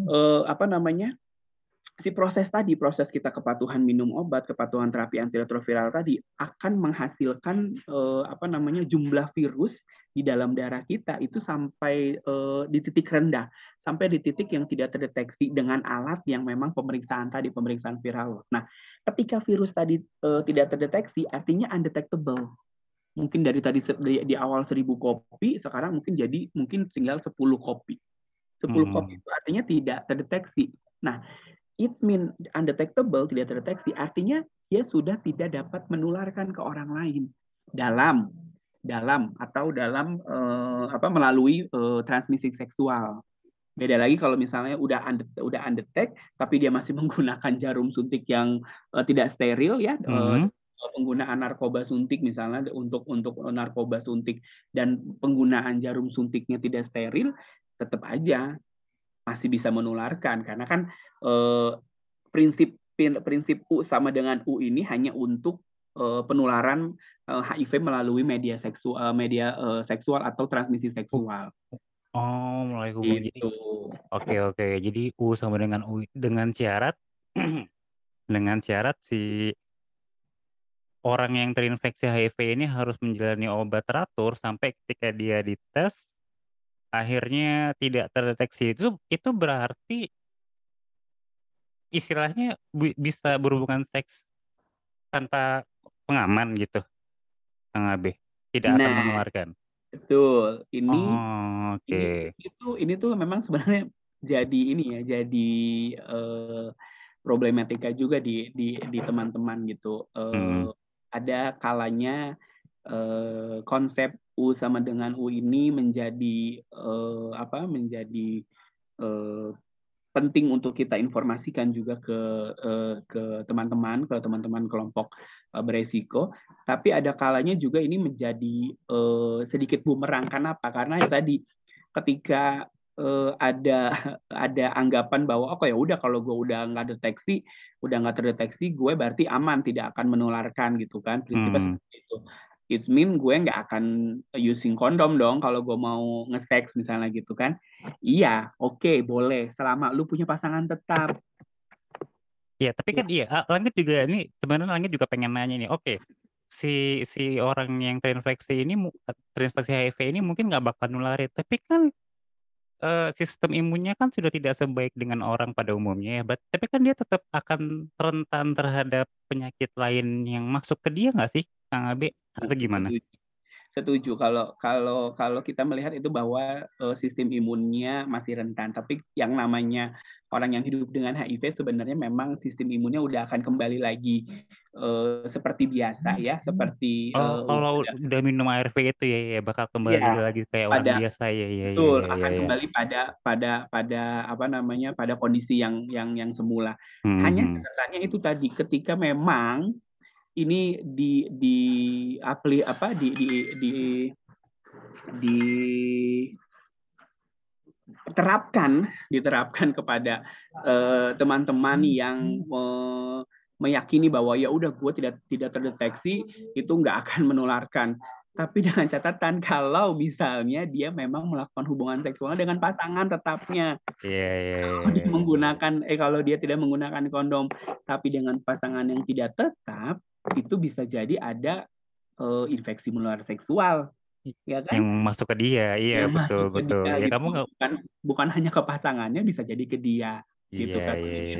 eh, apa namanya si proses tadi, proses kita kepatuhan minum obat, kepatuhan terapi antiretroviral tadi akan menghasilkan eh, apa namanya jumlah virus di dalam darah kita itu sampai eh, di titik rendah, sampai di titik yang tidak terdeteksi dengan alat yang memang pemeriksaan tadi, pemeriksaan viral. Nah, ketika virus tadi eh, tidak terdeteksi, artinya undetectable. Mungkin dari tadi di, di awal 1000 kopi, sekarang mungkin jadi mungkin tinggal 10 kopi. 10 hmm. kopi itu artinya tidak terdeteksi. Nah, it mean undetectable, tidak terdeteksi, artinya dia sudah tidak dapat menularkan ke orang lain dalam dalam atau dalam uh, apa melalui uh, transmisi seksual. Beda lagi kalau misalnya udah undetect, udah undetect tapi dia masih [LAUGHS] menggunakan jarum suntik yang uh, tidak steril ya. Mm -hmm. uh, penggunaan narkoba suntik misalnya untuk untuk narkoba suntik dan penggunaan jarum suntiknya tidak steril tetap aja masih bisa menularkan karena kan eh, prinsip prinsip U sama dengan U ini hanya untuk eh, penularan eh, HIV melalui media seksual media eh, seksual atau transmisi seksual. Oh, mulai hubungan gitu. Oke, oke. Jadi U sama dengan U dengan syarat [CLEARS THROAT] dengan syarat si orang yang terinfeksi HIV ini harus menjalani obat teratur sampai ketika dia dites akhirnya tidak terdeteksi itu itu berarti istilahnya bisa berhubungan seks tanpa pengaman gitu, Kang Abe? Tidak akan Nah, mengeluarkan? betul. Ini Oh, ini oke. itu ini tuh memang sebenarnya jadi ini ya, jadi eh, problematika juga di di di teman-teman gitu. Eh, ada kalanya eh, konsep U sama dengan U ini menjadi eh, apa menjadi eh, penting untuk kita informasikan juga ke ke teman-teman ke teman-teman kelompok beresiko. Tapi ada kalanya juga ini menjadi sedikit bumerang. Karena ya tadi ketika eh, ada [LAUGHS] ada anggapan bahwa oh ya udah kalau gue udah nggak deteksi udah nggak terdeteksi gue berarti aman tidak akan menularkan gitu kan prinsipnya hmm. seperti itu it mean gue nggak akan using kondom dong kalau gue mau nge-sex misalnya gitu kan. Iya, oke, okay, boleh selama lu punya pasangan tetap. Iya, tapi kan iya, Langit juga ini sebenarnya Langit juga pengen nanya nih. Oke, okay, si si orang yang terinfeksi ini terinfeksi HIV ini mungkin nggak bakal nularin, tapi kan uh, sistem imunnya kan sudah tidak sebaik dengan orang pada umumnya ya, but, tapi kan dia tetap akan rentan terhadap penyakit lain yang masuk ke dia nggak sih, Kang Abe? Atau gimana? Setuju. Kalau kalau kalau kita melihat itu bahwa uh, sistem imunnya masih rentan, tapi yang namanya orang yang hidup dengan HIV sebenarnya memang sistem imunnya udah akan kembali lagi uh, seperti biasa ya, seperti oh, uh, kalau udah, udah minum ARV itu ya, ya bakal kembali ya, lagi kayak pada, orang biasa ya, ya, betul, ya, ya, akan ya, kembali pada pada pada apa namanya pada kondisi yang yang yang semula. Hmm. Hanya hmm. catatannya itu tadi ketika memang ini di di apli apa di di di di terapkan diterapkan kepada teman-teman uh, yang uh, meyakini bahwa ya udah gue tidak tidak terdeteksi itu nggak akan [LAUGHS] menularkan. Tapi dengan catatan kalau misalnya dia memang melakukan hubungan seksual dengan pasangan tetapnya. Yeah, yeah, yeah, kalau dia menggunakan eh kalau dia tidak menggunakan kondom tapi dengan pasangan yang tidak tetap itu bisa jadi ada uh, infeksi menular seksual ya kan? Yang masuk ke dia. Iya yang betul betul. dia, ya gitu. kamu nggak bukan bukan hanya ke pasangannya bisa jadi ke dia gitu iya, kan iya, iya.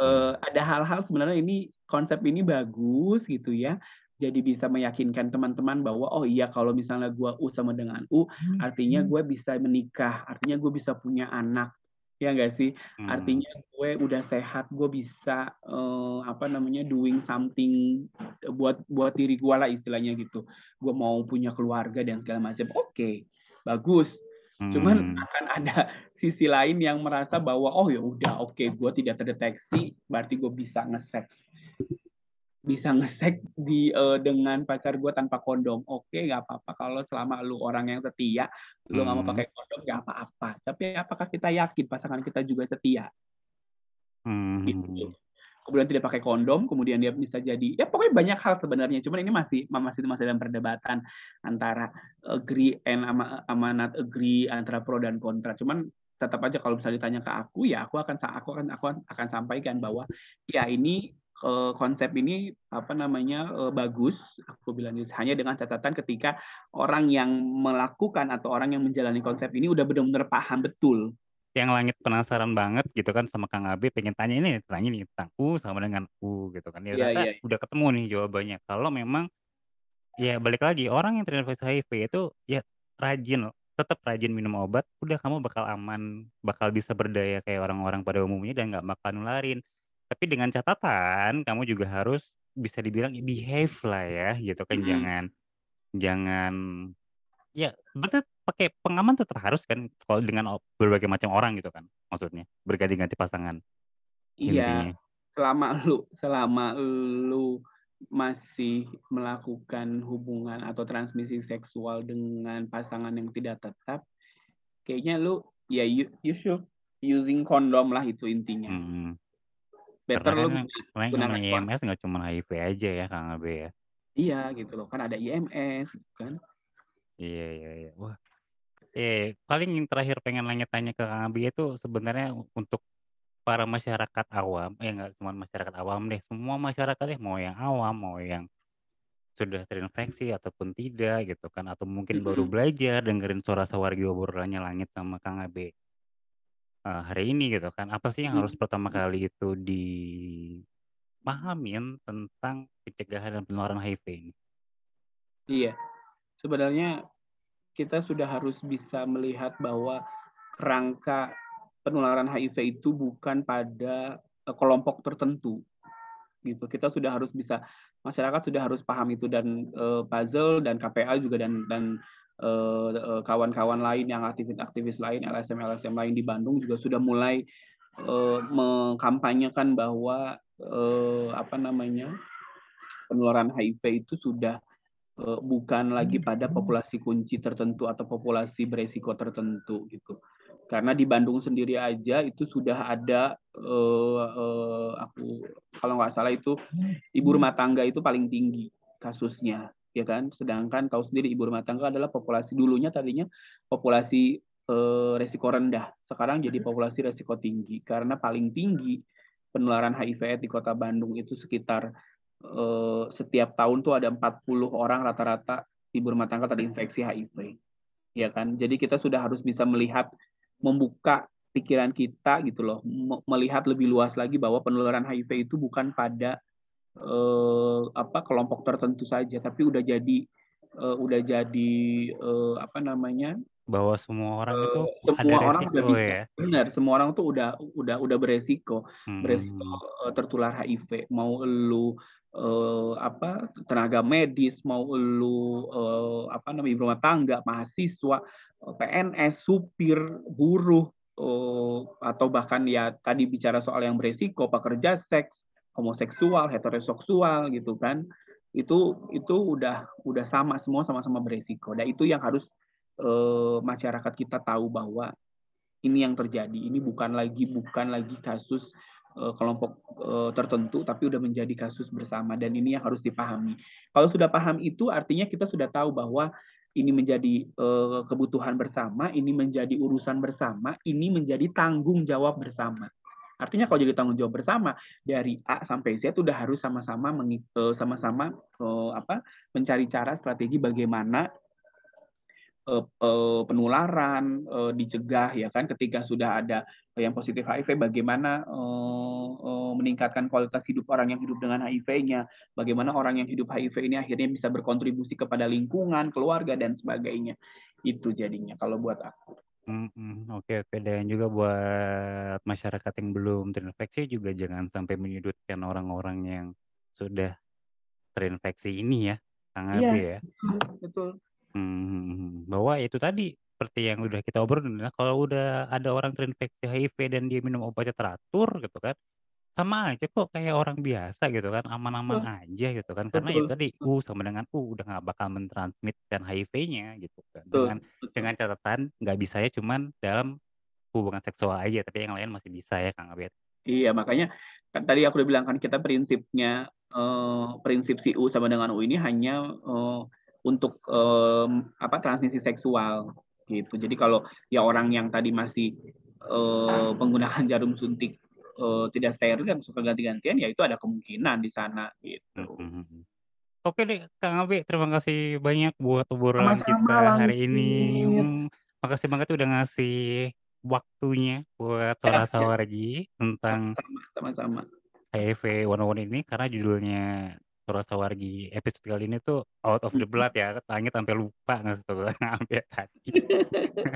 Uh, ada hal-hal sebenarnya ini konsep ini bagus gitu ya. Jadi bisa meyakinkan teman-teman bahwa oh iya kalau misalnya gue U sama dengan U hmm. artinya gue bisa menikah artinya gue bisa punya anak ya enggak sih hmm. artinya gue udah sehat gue bisa uh, apa namanya doing something buat buat diri gue lah istilahnya gitu gue mau punya keluarga dan segala macam oke okay, bagus hmm. cuman akan ada [LAUGHS] sisi lain yang merasa bahwa oh ya udah oke okay, gue tidak terdeteksi berarti gue bisa nge-sex bisa ngesek di uh, dengan pacar gue tanpa kondom. Oke okay, nggak apa-apa kalau selama lu orang yang setia lu nggak hmm. mau pakai kondom nggak apa-apa. Tapi apakah kita yakin pasangan kita juga setia? Hmm. gitu kemudian tidak pakai kondom kemudian dia bisa jadi ya pokoknya banyak hal sebenarnya. Cuman ini masih masih masih dalam perdebatan antara agree and ama, amanat agree antara pro dan kontra. Cuman tetap aja kalau misalnya ditanya ke aku ya aku akan aku akan aku akan sampaikan bahwa ya ini konsep ini apa namanya uh, bagus. Aku bilang hanya dengan catatan ketika orang yang melakukan atau orang yang menjalani konsep ini udah benar-benar paham betul. Yang langit penasaran banget gitu kan sama Kang Abi pengen tanya ini tanya nih tentang U sama dengan U gitu kan. Ya yeah, ternyata yeah. udah ketemu nih jawabannya. Kalau memang ya balik lagi orang yang terinfeksi HIV itu ya rajin tetap rajin minum obat udah kamu bakal aman bakal bisa berdaya kayak orang-orang pada umumnya dan nggak bakal nularin tapi dengan catatan kamu juga harus bisa dibilang behave lah ya gitu kan Mm-hmm. jangan jangan ya betul pakai pengaman tetap harus kan kalau dengan berbagai macam orang gitu kan maksudnya berganti-ganti pasangan iya intinya. selama lu selama lu masih melakukan hubungan atau transmisi seksual dengan pasangan yang tidak tetap kayaknya lu ya you, you should using kondom lah itu intinya hmm. Better lu kan gunakan IMS nggak cuma HIV aja ya Kang Abe ya. Iya gitu loh. Kan ada IMS gitu kan. Iya iya iya. Wah. Eh paling yang terakhir pengen nanya-tanya ke Kang Abi itu sebenarnya untuk para masyarakat awam, eh nggak cuma masyarakat awam deh, semua masyarakat deh, mau yang awam, mau yang sudah terinfeksi ataupun tidak gitu kan, atau mungkin baru belajar dengerin suara sawargi obrolannya langit sama Kang Abe uh, hari ini gitu kan, apa sih yang harus pertama kali itu dipahamin tentang pencegahan dan penularan HIV ini? Iya, sebenarnya kita sudah harus bisa melihat bahwa rangka penularan HIV itu bukan pada kelompok tertentu gitu. Kita sudah harus bisa masyarakat sudah harus paham itu dan uh, puzzle dan KPA juga dan dan kawan-kawan uh, lain yang aktivis-aktivis lain LSM LSM lain di Bandung juga sudah mulai uh, mengkampanyekan bahwa apa namanya penularan HIV itu sudah bukan lagi pada populasi kunci tertentu atau populasi beresiko tertentu gitu. Karena di Bandung sendiri aja itu sudah ada aku kalau nggak salah itu ibu rumah tangga itu paling tinggi kasusnya ya kan? Sedangkan tahu sendiri ibu rumah tangga adalah populasi dulunya tadinya populasi uh, resiko rendah. Sekarang jadi populasi resiko tinggi. Karena paling tinggi penularan HIV di kota Bandung itu sekitar uh, setiap tahun tuh ada 40 orang rata-rata ibu rumah tangga terinfeksi HIV. Ya kan? Jadi kita sudah harus bisa melihat membuka pikiran kita gitu loh. Melihat lebih luas lagi bahwa penularan HIV itu bukan pada eh, apa kelompok tertentu saja tapi udah jadi eh, udah jadi eh, apa namanya bahwa semua orang itu semua ada orang udah bisa. ya. Benar semua orang tuh udah udah udah beresiko. Hmm. beresiko tertular HIV mau lu uh, apa tenaga medis mau lu uh, apa namanya rumah tangga mahasiswa PNS supir buruh uh, atau bahkan ya tadi bicara soal yang beresiko pekerja seks homoseksual heteroseksual gitu kan itu itu udah udah sama semua sama-sama beresiko dan itu yang harus uh, masyarakat kita tahu bahwa ini yang terjadi ini bukan lagi bukan lagi kasus kelompok tertentu tapi udah menjadi kasus bersama dan ini yang harus dipahami. Kalau sudah paham itu artinya kita sudah tahu bahwa ini menjadi kebutuhan bersama, ini menjadi urusan bersama, ini menjadi tanggung jawab bersama. Artinya kalau jadi tanggung jawab bersama dari A sampai Z udah harus sama-sama sama-sama apa mencari cara strategi bagaimana penularan dicegah ya kan? Ketika sudah ada yang positif HIV bagaimana meningkatkan kualitas hidup orang yang hidup dengan HIV-nya? Bagaimana orang yang hidup HIV ini akhirnya bisa berkontribusi kepada lingkungan keluarga dan sebagainya? Itu jadinya kalau buat aku Mm-mm, oke oke. Dan juga buat masyarakat yang belum terinfeksi juga jangan sampai menyudutkan orang-orang yang sudah terinfeksi ini ya Kang iya, Abe ya. [LAUGHS] Betul. Hmm, bahwa itu tadi seperti yang udah kita obrolin ya, kalau udah ada orang terinfeksi HIV dan dia minum obatnya teratur gitu kan, sama aja kok kayak orang biasa gitu kan, aman-aman aja gitu kan. Karena itu tadi U sama dengan U udah nggak bakal mentransmitkan HIV-nya gitu kan. Dengan dengan catatan nggak bisa ya cuman dalam hubungan seksual aja, tapi yang lain masih bisa ya Kang Abed. Iya, makanya kan tadi aku udah bilang kan kita prinsipnya eh, prinsip si U sama dengan U ini hanya eh, untuk um, apa transmisi seksual gitu. Jadi kalau ya orang yang tadi masih uh, menggunakan [LAUGHS] jarum suntik uh, tidak steril dan suka ganti-gantian ya itu ada kemungkinan di sana gitu. Mm -hmm. Oke deh, Kang Abi, terima kasih banyak buat obrolan kita hari ini. Hmm, makasih banget udah ngasih waktunya buat Ya, Sora ya. Sawargi tentang Sama-sama. HIV 101 ini karena judulnya Sora Sawargi episode kali ini tuh out of the blood ya. Langit sampai lupa nggak tuh sampai tadi.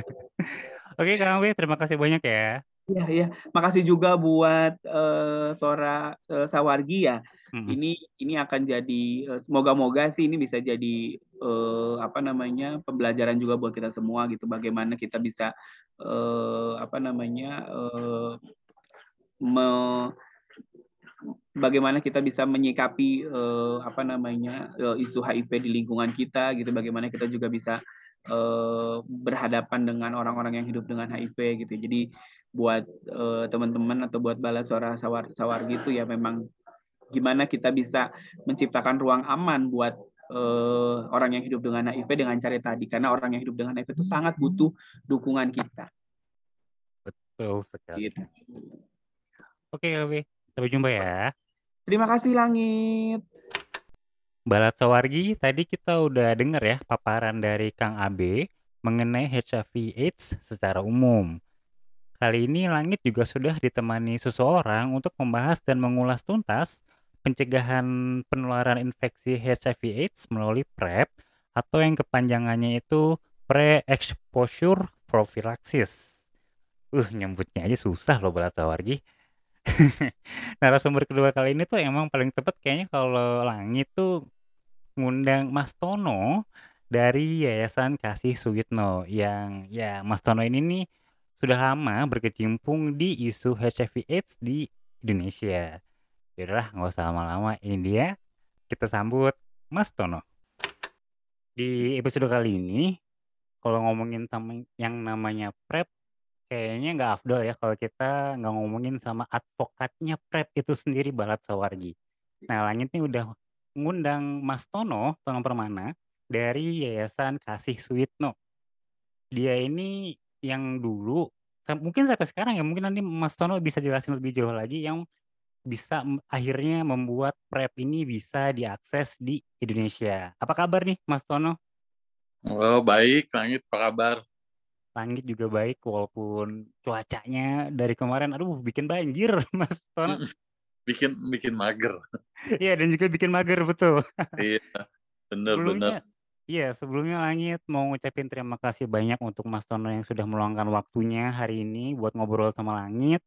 [LAUGHS] Oke, Kang Abi, terima kasih banyak ya. Iya, iya. Makasih juga buat uh, Sora uh, Sawargi ya. Hmm. Ini ini akan jadi semoga-moga sih ini bisa jadi uh, apa namanya pembelajaran juga buat kita semua gitu. Bagaimana kita bisa uh, apa namanya uh, me, bagaimana kita bisa menyikapi uh, apa namanya uh, isu HIV di lingkungan kita gitu. Bagaimana kita juga bisa uh, berhadapan dengan orang-orang yang hidup dengan HIV gitu. Jadi buat uh, teman-teman atau buat bala suara sawar sawar gitu ya memang gimana kita bisa menciptakan ruang aman buat uh, orang yang hidup dengan HIV dengan cara tadi karena orang yang hidup dengan HIV itu sangat butuh dukungan kita. Betul sekali. Gitu. Oke, Oke, sampai jumpa ya. Terima kasih Langit. Balat Sawargi, tadi kita udah dengar ya paparan dari Kang Abe mengenai HIV AIDS secara umum. Kali ini Langit juga sudah ditemani seseorang untuk membahas dan mengulas tuntas pencegahan penularan infeksi HIV/AIDS melalui PrEP atau yang kepanjangannya itu Pre-Exposure Prophylaxis. Uh, nyebutnya aja susah loh Balat Sawargi. [LAUGHS] Narasumber kedua kali ini tuh emang paling tepat kayaknya kalau Langit tuh ngundang Mas Tono dari Yayasan Kasih Suyitno yang ya Mas Tono ini nih sudah lama berkecimpung di isu HIV AIDS di Indonesia. Yaudahlah, nggak usah lama-lama. Ini dia, kita sambut Mas Tono. Di episode kali ini, kalau ngomongin sama yang namanya PrEP, kayaknya nggak afdol ya kalau kita nggak ngomongin sama advokatnya PrEP itu sendiri Balat Sawargi. Nah, Langit ini udah ngundang Mas Tono, Tono Permana, dari Yayasan Kasih Suitno. Dia ini yang dulu mungkin sampai sekarang ya mungkin nanti Mas Tono bisa jelasin lebih jauh lagi yang bisa akhirnya membuat prep ini bisa diakses di Indonesia. Apa kabar nih Mas Tono? Oh baik, Langit apa kabar? Langit juga baik walaupun cuacanya dari kemarin aduh bikin banjir [LAUGHS] Mas Tono. bikin bikin mager. Iya dan juga bikin mager betul. iya, bener bener. Iya, sebelumnya Langit mau ngucapin terima kasih banyak untuk Mas Tono yang sudah meluangkan waktunya hari ini buat ngobrol sama Langit.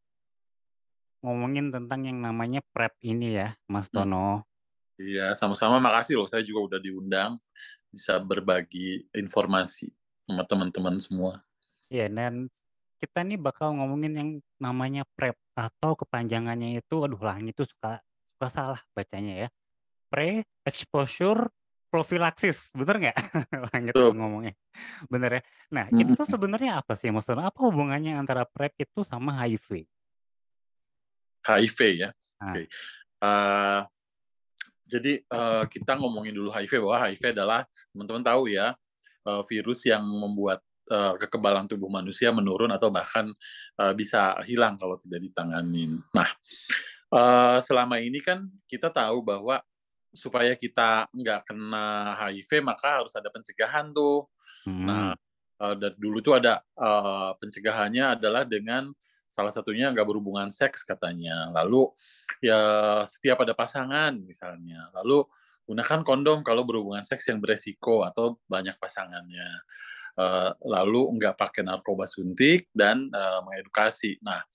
Ngomongin tentang yang namanya PrEP ini ya, Mas hmm. Tono. Iya, sama-sama makasih loh. Saya juga udah diundang bisa berbagi informasi sama teman-teman semua. Iya, dan kita nih bakal ngomongin yang namanya PrEP atau kepanjangannya itu aduh Langit tuh suka suka salah bacanya ya. Pre-exposure profilaksis, bener nggak? [LAUGHS] Langit Betul. ngomongnya. Bener ya? Nah, hmm. itu tuh sebenarnya apa sih maksudnya? Apa hubungannya antara PrEP itu sama HIV? HIV ya. Nah. Oke. Okay. Uh, eh, jadi uh, kita ngomongin dulu HIV bahwa HIV adalah teman-teman tahu ya uh, virus yang membuat uh, kekebalan tubuh manusia menurun atau bahkan uh, bisa hilang kalau tidak ditanganin. Nah, uh, selama ini kan kita tahu bahwa supaya kita nggak kena HIV maka harus ada pencegahan tuh. Hmm. Nah uh, dari dulu tuh ada uh, pencegahannya adalah dengan salah satunya nggak berhubungan seks katanya. Lalu ya setiap ada pasangan misalnya. Lalu gunakan kondom kalau berhubungan seks yang beresiko atau banyak pasangannya. Uh, lalu nggak pakai narkoba suntik dan uh, mengedukasi. Nah,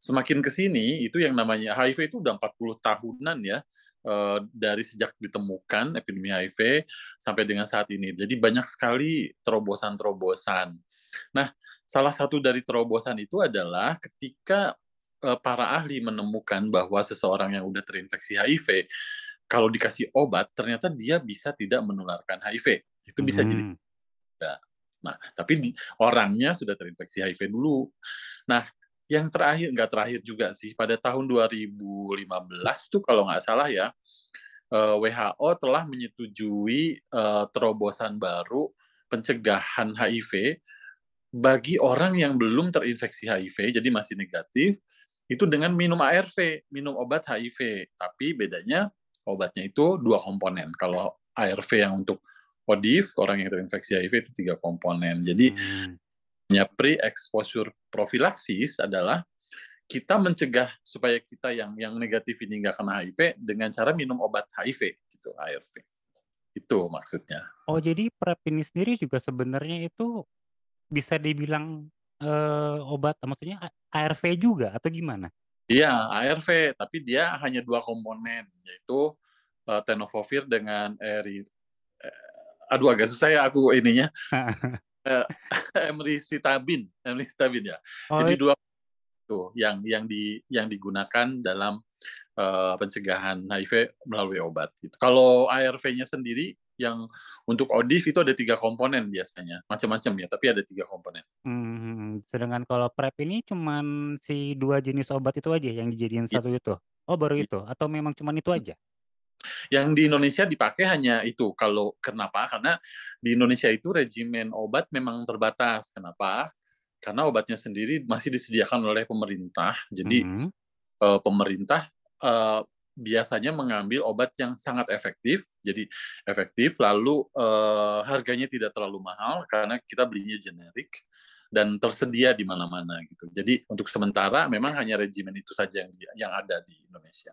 semakin ke sini itu yang namanya HIV itu udah 40 tahunan ya dari sejak ditemukan epidemi HIV sampai dengan saat ini. Jadi banyak sekali terobosan-terobosan. Nah, salah satu dari terobosan itu adalah ketika uh, para ahli menemukan bahwa seseorang yang sudah terinfeksi HIV kalau dikasih obat ternyata dia bisa tidak menularkan HIV. Itu bisa hmm. jadi Nah, tapi di, orangnya sudah terinfeksi HIV dulu. Nah, yang terakhir nggak terakhir juga sih pada tahun 2015 tuh kalau nggak salah ya eh, WHO telah menyetujui uh, terobosan baru pencegahan HIV bagi orang yang belum terinfeksi HIV, jadi masih negatif, itu dengan minum ARV, minum obat HIV. Tapi bedanya obatnya itu dua komponen. Kalau ARV yang untuk ODIF, orang yang terinfeksi HIV itu tiga komponen. Jadi hmm. Pre-exposure profilaksis adalah kita mencegah supaya kita yang yang negatif ini nggak kena HIV dengan cara minum obat HIV gitu ARV. Itu maksudnya. Oh, jadi PrEP ini sendiri juga sebenarnya itu bisa dibilang, uh, obat maksudnya ARV juga atau gimana? Iya, ARV, tapi dia hanya dua komponen, yaitu, uh, tenofovir dengan eri uh, aduh agak susah ya aku ininya, [LAUGHS] [LAUGHS] uh, emricitabin emricitabin ya. Oh, Jadi dua tuh yang yang di yang digunakan dalam, uh, pencegahan HIV melalui obat gitu. Kalau ARV-nya sendiri yang untuk ODIF itu ada tiga komponen biasanya, macam-macam ya, tapi ada tiga komponen. Hmm, sedangkan kalau PrEP ini cuman si dua jenis obat itu aja yang dijadiin ya. satu itu? Oh baru ya. itu? Atau memang cuman itu aja? Yang di Indonesia dipakai hanya itu. Kalau kenapa? Karena di Indonesia itu regimen obat memang terbatas. Kenapa? Karena obatnya sendiri masih disediakan oleh pemerintah. Jadi mm -hmm. uh, pemerintah uh, biasanya mengambil obat yang sangat efektif, jadi efektif, lalu uh, harganya tidak terlalu mahal karena kita belinya generik dan tersedia di mana-mana gitu. Jadi untuk sementara memang hanya regimen itu saja yang yang ada di Indonesia.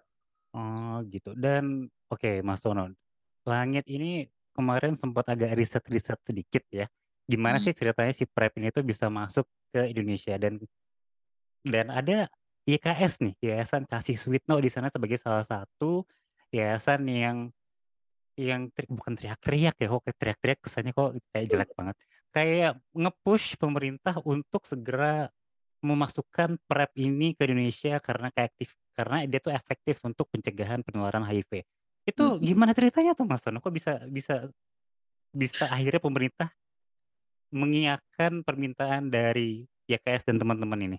Oh gitu. Dan oke okay, Mas Tono, langit ini kemarin sempat agak riset-riset sedikit ya. Gimana hmm. sih ceritanya si PrEP ini tuh bisa masuk ke Indonesia dan dan ada YKS nih, Yayasan Kasih Sweetno di sana sebagai salah satu yayasan yang yang tri bukan teriak-teriak ya, kok teriak-teriak kesannya kok kayak jelek banget. Kayak nge-push pemerintah untuk segera memasukkan PrEP ini ke Indonesia karena kayak aktif karena dia tuh efektif untuk pencegahan penularan HIV. Itu gimana ceritanya tuh Mas Tono? Kok bisa bisa bisa akhirnya pemerintah mengiyakan permintaan dari YKS dan teman-teman ini?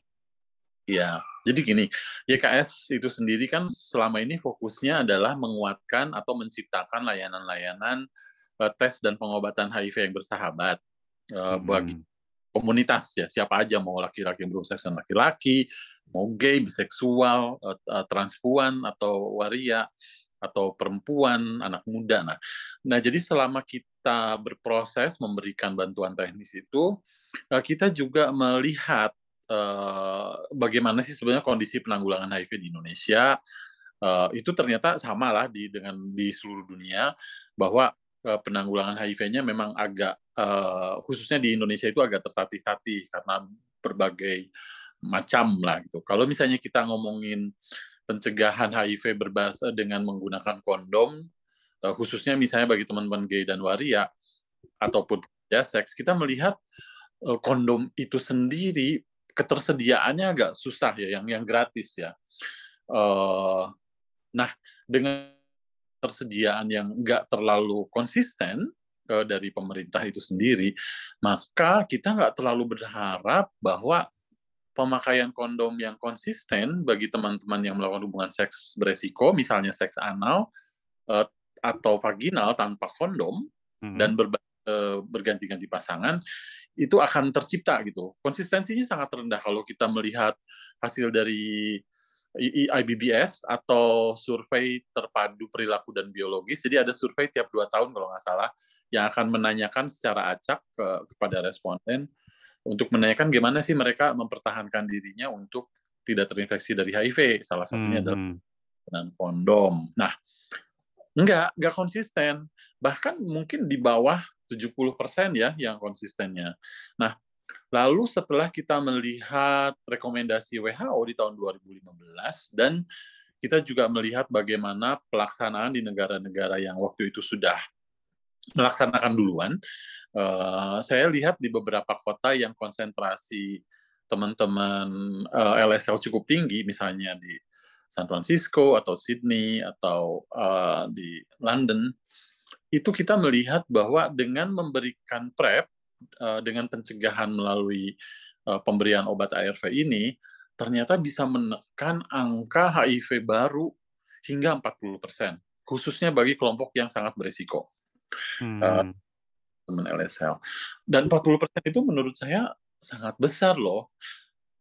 Iya, jadi gini, YKS itu sendiri kan selama ini fokusnya adalah menguatkan atau menciptakan layanan-layanan uh, tes dan pengobatan HIV yang bersahabat uh, hmm. bagi komunitas ya, siapa aja mau laki-laki yang berusaha dengan laki-laki, mau gay, biseksual, uh, uh, transpuan atau waria atau perempuan, anak muda. Nah, nah jadi selama kita berproses memberikan bantuan teknis itu, kita juga melihat bagaimana sih sebenarnya kondisi penanggulangan HIV di Indonesia itu ternyata sama lah di dengan di seluruh dunia bahwa penanggulangan HIV-nya memang agak uh, khususnya di Indonesia itu agak tertatih-tatih karena berbagai macam lah gitu. Kalau misalnya kita ngomongin pencegahan HIV berbahasa dengan menggunakan kondom, uh, khususnya misalnya bagi teman-teman gay dan waria ataupun ya seks, kita melihat kondom itu sendiri ketersediaannya agak susah ya, yang yang gratis ya. Uh, nah, dengan tersediaan yang nggak terlalu konsisten uh, dari pemerintah itu sendiri, maka kita nggak terlalu berharap bahwa pemakaian kondom yang konsisten bagi teman-teman yang melakukan hubungan seks beresiko, misalnya seks anal uh, atau vaginal tanpa kondom mm -hmm. dan berbagai berganti-ganti pasangan itu akan tercipta gitu. Konsistensinya sangat rendah kalau kita melihat hasil dari IBBS atau survei terpadu perilaku dan biologis. Jadi ada survei tiap dua tahun kalau nggak salah yang akan menanyakan secara acak ke, kepada responden untuk menanyakan gimana sih mereka mempertahankan dirinya untuk tidak terinfeksi dari HIV. Salah satunya hmm. adalah hmm. dengan kondom. Nah, enggak, enggak konsisten. Bahkan mungkin di bawah 70% ya yang konsistennya. Nah, lalu setelah kita melihat rekomendasi WHO di tahun 2015 dan kita juga melihat bagaimana pelaksanaan di negara-negara yang waktu itu sudah melaksanakan duluan, uh, saya lihat di beberapa kota yang konsentrasi teman-teman uh, eh, LSL cukup tinggi, misalnya di San Francisco atau Sydney atau uh, di London, itu kita melihat bahwa dengan memberikan PrEP, uh, dengan pencegahan melalui uh, pemberian obat ARV ini, ternyata bisa menekan angka HIV baru hingga 40 persen, khususnya bagi kelompok yang sangat berisiko. Hmm. Uh, teman LSL. Dan 40 persen itu menurut saya sangat besar loh.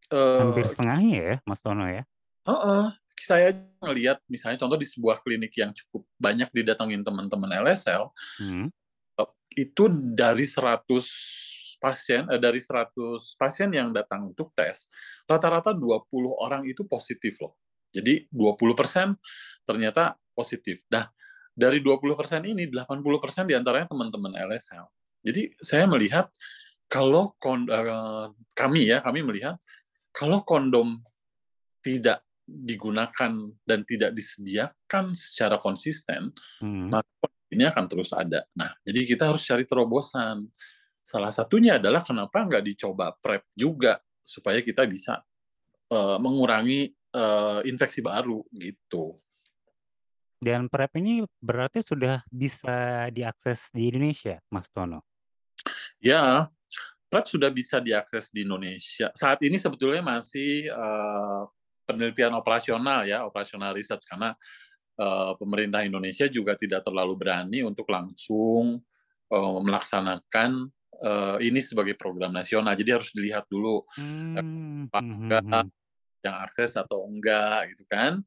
Hampir Uh, setengahnya ya, Mas Tono ya? uh, uh, saya ngelihat misalnya contoh di sebuah klinik yang cukup banyak didatengin teman-teman LSL, hmm. Itu dari 100 pasien eh, dari 100 pasien yang datang untuk tes, rata-rata 20 orang itu positif loh. Jadi 20% ternyata positif. Nah, dari 20% ini 80% di antaranya teman-teman LSL. Jadi saya melihat kalau uh, kami ya, kami melihat kalau kondom tidak digunakan dan tidak disediakan secara konsisten, hmm. maka ini akan terus ada. Nah, jadi kita harus cari terobosan. Salah satunya adalah kenapa nggak dicoba PrEP juga supaya kita bisa uh, mengurangi uh, infeksi baru gitu. Dan PrEP ini berarti sudah bisa diakses di Indonesia, Mas Tono? Ya, PrEP sudah bisa diakses di Indonesia. Saat ini sebetulnya masih uh, penelitian operasional ya, operasional research karena pemerintah Indonesia juga tidak terlalu berani untuk langsung uh, melaksanakan uh, ini sebagai program nasional. Jadi harus dilihat dulu hmm. apakah hmm, hmm, hmm. yang akses atau enggak gitu kan.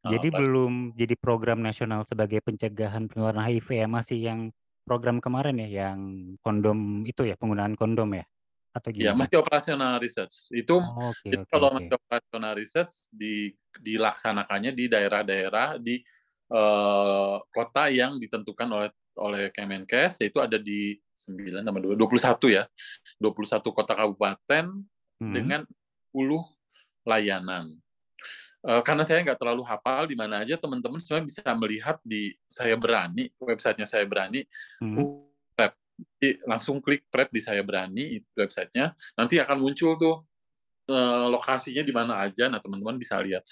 Jadi uh, belum jadi program nasional sebagai pencegahan penularan HIV ya, masih yang program kemarin ya yang kondom itu ya penggunaan kondom ya atau gimana? Ya masih operasional research itu oh, okay, okay, kalau okay. masih operasional research di dilaksanakannya di daerah-daerah di uh, kota yang ditentukan oleh oleh Kemenkes yaitu ada di 9 tambah 2 21 ya 21 kota kabupaten hmm. dengan 10 layanan Uh, karena saya nggak terlalu hafal di mana aja teman-teman sebenarnya bisa melihat di saya berani websitenya saya berani hmm. Langsung klik prep di saya berani websitenya. Nanti akan muncul tuh uh, lokasinya di mana aja. Nah teman-teman bisa lihat.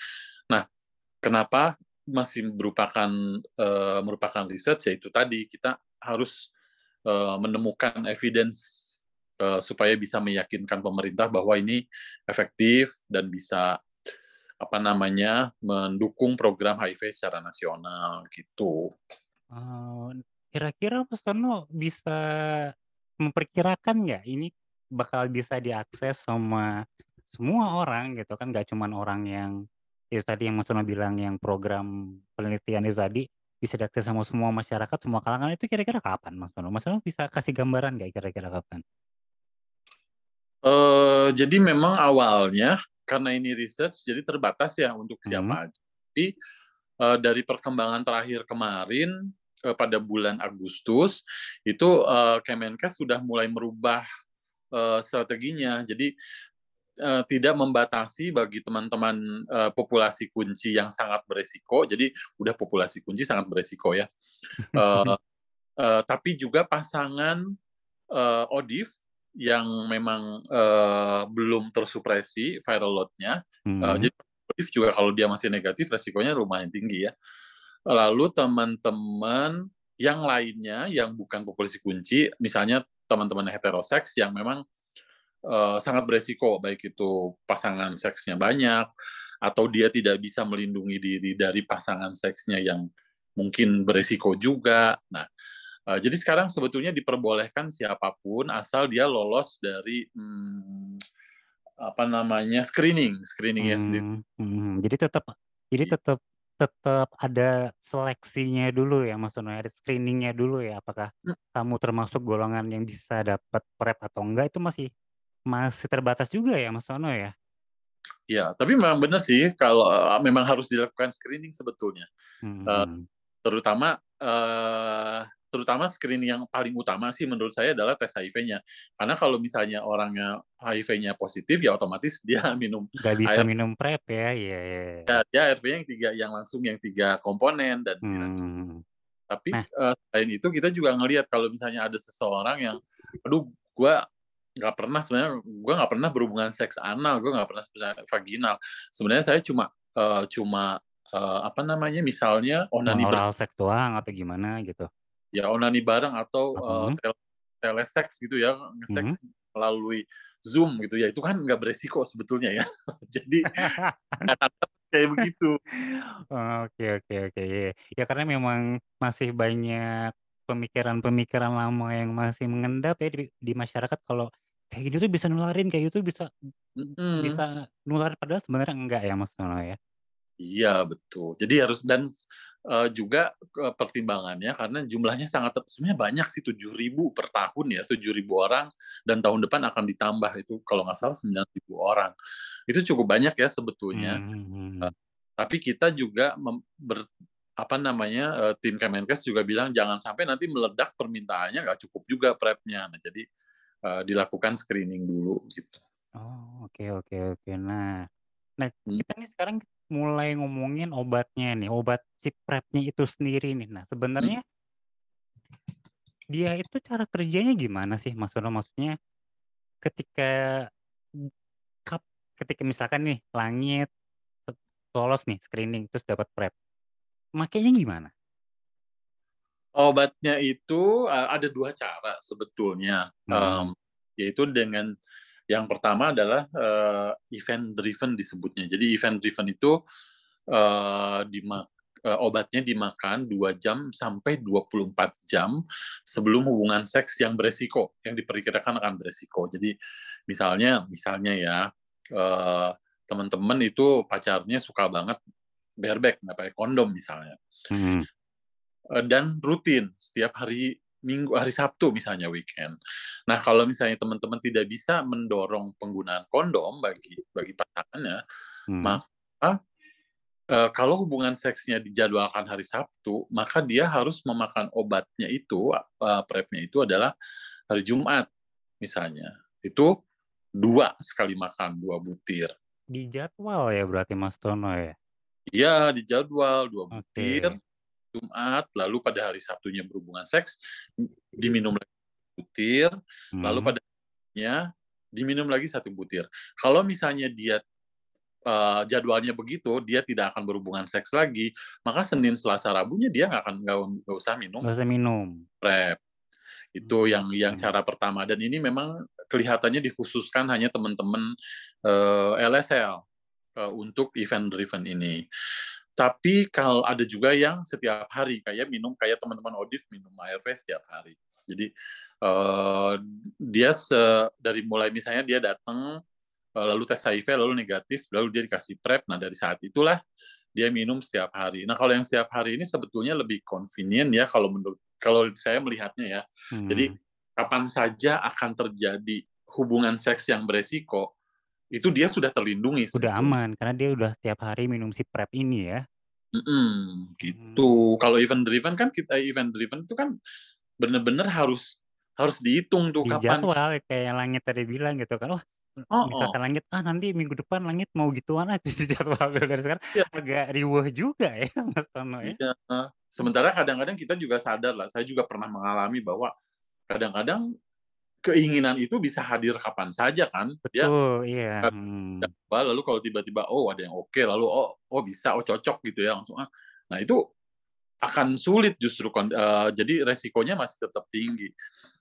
Nah kenapa masih merupakan uh, merupakan research yaitu tadi kita harus uh, menemukan evidence supaya bisa meyakinkan pemerintah bahwa ini efektif dan bisa apa namanya mendukung program HIV secara nasional gitu. Uh, kira-kira Mas Tono bisa memperkirakan nggak ini bakal bisa diakses sama semua orang gitu kan nggak cuma orang yang itu tadi yang Mas Tono bilang yang program penelitian itu tadi bisa diakses sama semua masyarakat semua kalangan itu kira-kira kapan Mas Tono? Mas Tono bisa kasih gambaran nggak kira-kira kapan? Uh, jadi memang awalnya karena ini research jadi terbatas ya untuk siapa hmm. aja. Tapi uh, dari perkembangan terakhir kemarin pada bulan Agustus itu uh, Kemenkes sudah mulai merubah uh, strateginya. Jadi uh, tidak membatasi bagi teman-teman uh, populasi kunci yang sangat beresiko. Jadi udah populasi kunci sangat beresiko ya. Uh, [LAUGHS] uh, tapi juga pasangan uh, ODIF yang memang uh, belum tersupresi viral load-nya. Hmm. Uh, jadi positif juga kalau dia masih negatif resikonya lumayan tinggi ya. Lalu teman-teman yang lainnya yang bukan populasi kunci, misalnya teman-teman heteroseks yang memang uh, sangat beresiko, baik itu pasangan seksnya banyak atau dia tidak bisa melindungi diri dari pasangan seksnya yang mungkin beresiko juga. Nah, Uh, jadi sekarang sebetulnya diperbolehkan siapa pun asal dia lolos dari hmm, apa namanya screening, screeningnya hmm, sendiri. Hmm, jadi tetap, jadi iya. tetap tetap ada seleksinya dulu ya, Mas Tono, ada screeningnya dulu ya. Apakah kamu termasuk golongan yang bisa dapat prep atau enggak itu masih masih terbatas juga ya, Mas Tono ya? Ya, tapi memang benar sih kalau uh, memang harus dilakukan screening sebetulnya, hmm. uh, terutama uh, terutama screening yang paling utama sih menurut saya adalah tes HIV-nya. Karena kalau misalnya orangnya HIV-nya positif ya otomatis [LAUGHS] dia minum Gak bisa AR... minum PrEP ya. Iya, iya. Ya, dia ARV yang tiga yang langsung yang tiga komponen dan hmm. tapi nah. uh, selain itu kita juga ngelihat kalau misalnya ada seseorang yang aduh gua nggak pernah sebenarnya gue nggak pernah berhubungan seks anal gue nggak pernah vaginal sebenarnya saya cuma uh, cuma uh, apa namanya misalnya onani oral seks doang atau gimana gitu ya onani bareng atau uh, tele teleseks gitu ya ngeseks hmm. melalui zoom gitu ya itu kan nggak beresiko sebetulnya ya [LAUGHS] jadi [LAUGHS] kayak begitu oke oke oke iya. ya karena memang masih banyak pemikiran-pemikiran lama yang masih mengendap ya di, di masyarakat kalau Kayak gitu tuh bisa nularin, kayak gitu bisa Mhm. bisa nular padahal sebenarnya enggak ya Mas Tono ya? Iya betul. Jadi harus dan uh, juga uh, pertimbangannya karena jumlahnya sangat sebenarnya banyak sih 7.000 per tahun ya 7.000 orang dan tahun depan akan ditambah itu kalau nggak salah 9.000 orang itu cukup banyak ya sebetulnya. Hmm. Uh, tapi kita juga ber, apa namanya uh, tim Kemenkes juga bilang jangan sampai nanti meledak permintaannya nggak cukup juga prepnya. Nah, jadi uh, dilakukan screening dulu gitu. Oh oke okay, oke okay, oke. Okay. Nah, nah hmm. kita nih sekarang mulai ngomongin obatnya nih, obat si prepnya itu sendiri nih. Nah, sebenarnya hmm. dia itu cara kerjanya gimana sih Mas Sono? Maksudnya ketika kap ketika misalkan nih langit lolos nih screening terus dapat prep. Makanya gimana? Obatnya itu uh, ada dua cara sebetulnya, hmm. um, yaitu dengan yang pertama adalah uh, event driven disebutnya. Jadi event driven itu uh, dimak uh, obatnya dimakan 2 jam sampai 24 jam sebelum hubungan seks yang beresiko, yang diperkirakan akan beresiko. Jadi misalnya misalnya ya uh, teman-teman itu pacarnya suka banget bareback, nggak pakai kondom misalnya. Hmm. Dan rutin setiap hari minggu hari Sabtu misalnya weekend. Nah kalau misalnya teman-teman tidak bisa mendorong penggunaan kondom bagi bagi pasangannya, hmm. maka uh, kalau hubungan seksnya dijadwalkan hari Sabtu, maka dia harus memakan obatnya itu, uh, prepnya itu adalah hari Jumat misalnya. Itu dua sekali makan, dua butir. Di jadwal ya berarti Mas Tono ya? Iya, di jadwal dua butir. Okay Jumat, lalu pada hari Sabtunya berhubungan seks, diminum lagi butir, hmm. lalu pada harinya diminum lagi satu butir. Kalau misalnya dia uh, jadwalnya begitu, dia tidak akan berhubungan seks lagi, maka Senin, Selasa, Rabunya dia nggak akan nggak usah minum. Nggak usah minum. Prep. Itu yang yang hmm. cara pertama dan ini memang kelihatannya dikhususkan hanya teman-teman uh, eh, LSL uh, eh, untuk event driven ini. Tapi kalau ada juga yang setiap hari kayak minum kayak teman-teman Odif minum ARV setiap hari. Jadi uh, dia se, dari mulai misalnya dia datang uh, lalu tes HIV lalu negatif lalu dia dikasih prep. Nah dari saat itulah dia minum setiap hari. Nah kalau yang setiap hari ini sebetulnya lebih convenient ya kalau menurut kalau saya melihatnya ya. Hmm. Jadi kapan saja akan terjadi hubungan seks yang beresiko itu dia sudah terlindungi. Sudah aman karena dia udah tiap hari minum si prep ini ya. Mm-mm, gitu. Hmm. Kalau event driven kan kita event driven itu kan benar-benar harus harus dihitung tuh Di kapan. jadwal kayak yang langit tadi bilang gitu kan. Wah, oh, misalkan oh. langit ah nanti minggu depan langit mau gituan aja di jadwal [LAUGHS] dari sekarang ya. agak riuh juga ya [LAUGHS] Mas Tono ya. Iya. Sementara kadang-kadang kita juga sadar lah. Saya juga pernah mengalami bahwa kadang-kadang keinginan itu bisa hadir kapan saja kan betul dia, iya hmm. lalu kalau tiba-tiba oh ada yang oke okay, lalu oh oh bisa oh cocok gitu ya langsung ah. Nah itu akan sulit justru uh, jadi resikonya masih tetap tinggi.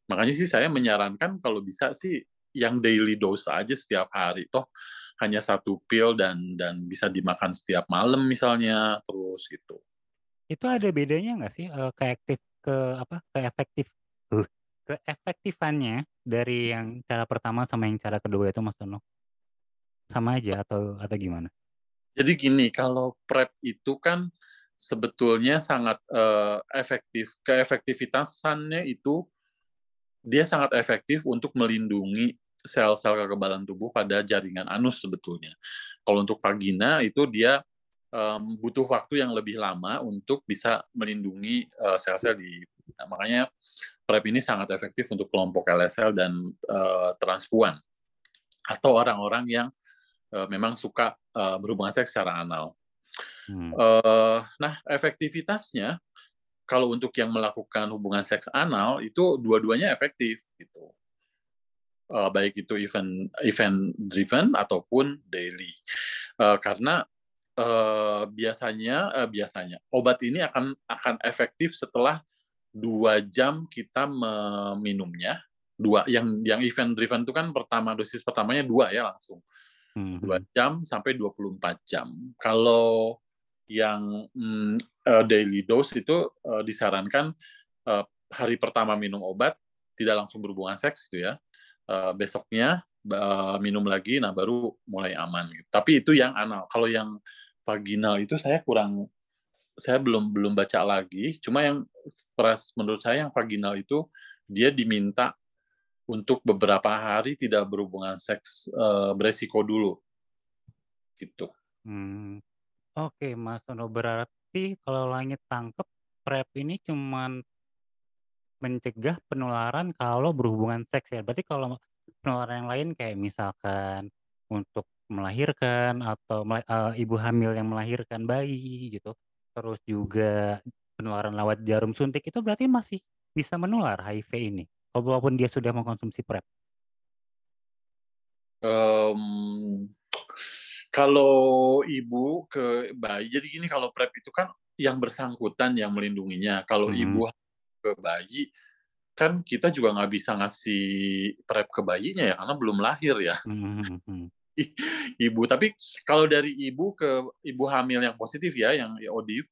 Makanya sih saya menyarankan kalau bisa sih yang daily dose aja setiap hari toh hanya satu pil dan dan bisa dimakan setiap malam misalnya terus gitu. Itu ada bedanya nggak sih uh, ke aktif ke apa ke efektif? Uh, keefektifannya dari yang cara pertama sama yang cara kedua itu Mas Tono? Sama aja atau atau gimana? Jadi gini, kalau PrEP itu kan sebetulnya sangat uh, efektif. Keefektivitasannya itu dia sangat efektif untuk melindungi sel-sel kekebalan tubuh pada jaringan anus sebetulnya. Kalau untuk vagina itu dia um, butuh waktu yang lebih lama untuk bisa melindungi uh, sel-sel di nah, makanya PrEP ini sangat efektif untuk kelompok LSL dan uh, transpuan atau orang-orang yang uh, memang suka uh, berhubungan seks secara anal. Hmm. Uh, nah, efektivitasnya kalau untuk yang melakukan hubungan seks anal itu dua-duanya efektif gitu. Uh, baik itu event event driven ataupun daily. Uh, karena uh, biasanya uh, biasanya obat ini akan akan efektif setelah dua jam kita meminumnya dua yang yang event driven itu kan pertama dosis pertamanya dua ya langsung hmm. dua jam sampai 24 jam kalau yang mm, uh, daily dose itu uh, disarankan uh, hari pertama minum obat tidak langsung berhubungan seks itu ya uh, besoknya uh, minum lagi, nah baru mulai aman. Gitu. Tapi itu yang anal. Kalau yang vaginal itu saya kurang, saya belum belum baca lagi. Cuma yang pers menurut saya yang vaginal itu dia diminta untuk beberapa hari tidak berhubungan seks uh, beresiko dulu, gitu. Hmm. Oke, Mas Tono, berarti kalau langit tangkep, PrEP ini cuman mencegah penularan kalau berhubungan seks ya? Berarti kalau penularan yang lain kayak misalkan untuk melahirkan atau uh, ibu hamil yang melahirkan bayi gitu, terus juga penularan lewat jarum suntik itu berarti masih bisa menular HIV ini, walaupun dia sudah mengkonsumsi PrEP? Um, kalau ibu ke bayi, jadi gini kalau PrEP itu kan yang bersangkutan yang melindunginya. Kalau hmm. ibu ke bayi, kan kita juga nggak bisa ngasih PrEP ke bayinya ya, karena belum lahir ya. Hmm. [LAUGHS] ibu, tapi kalau dari ibu ke ibu hamil yang positif ya, yang ya, ODIF,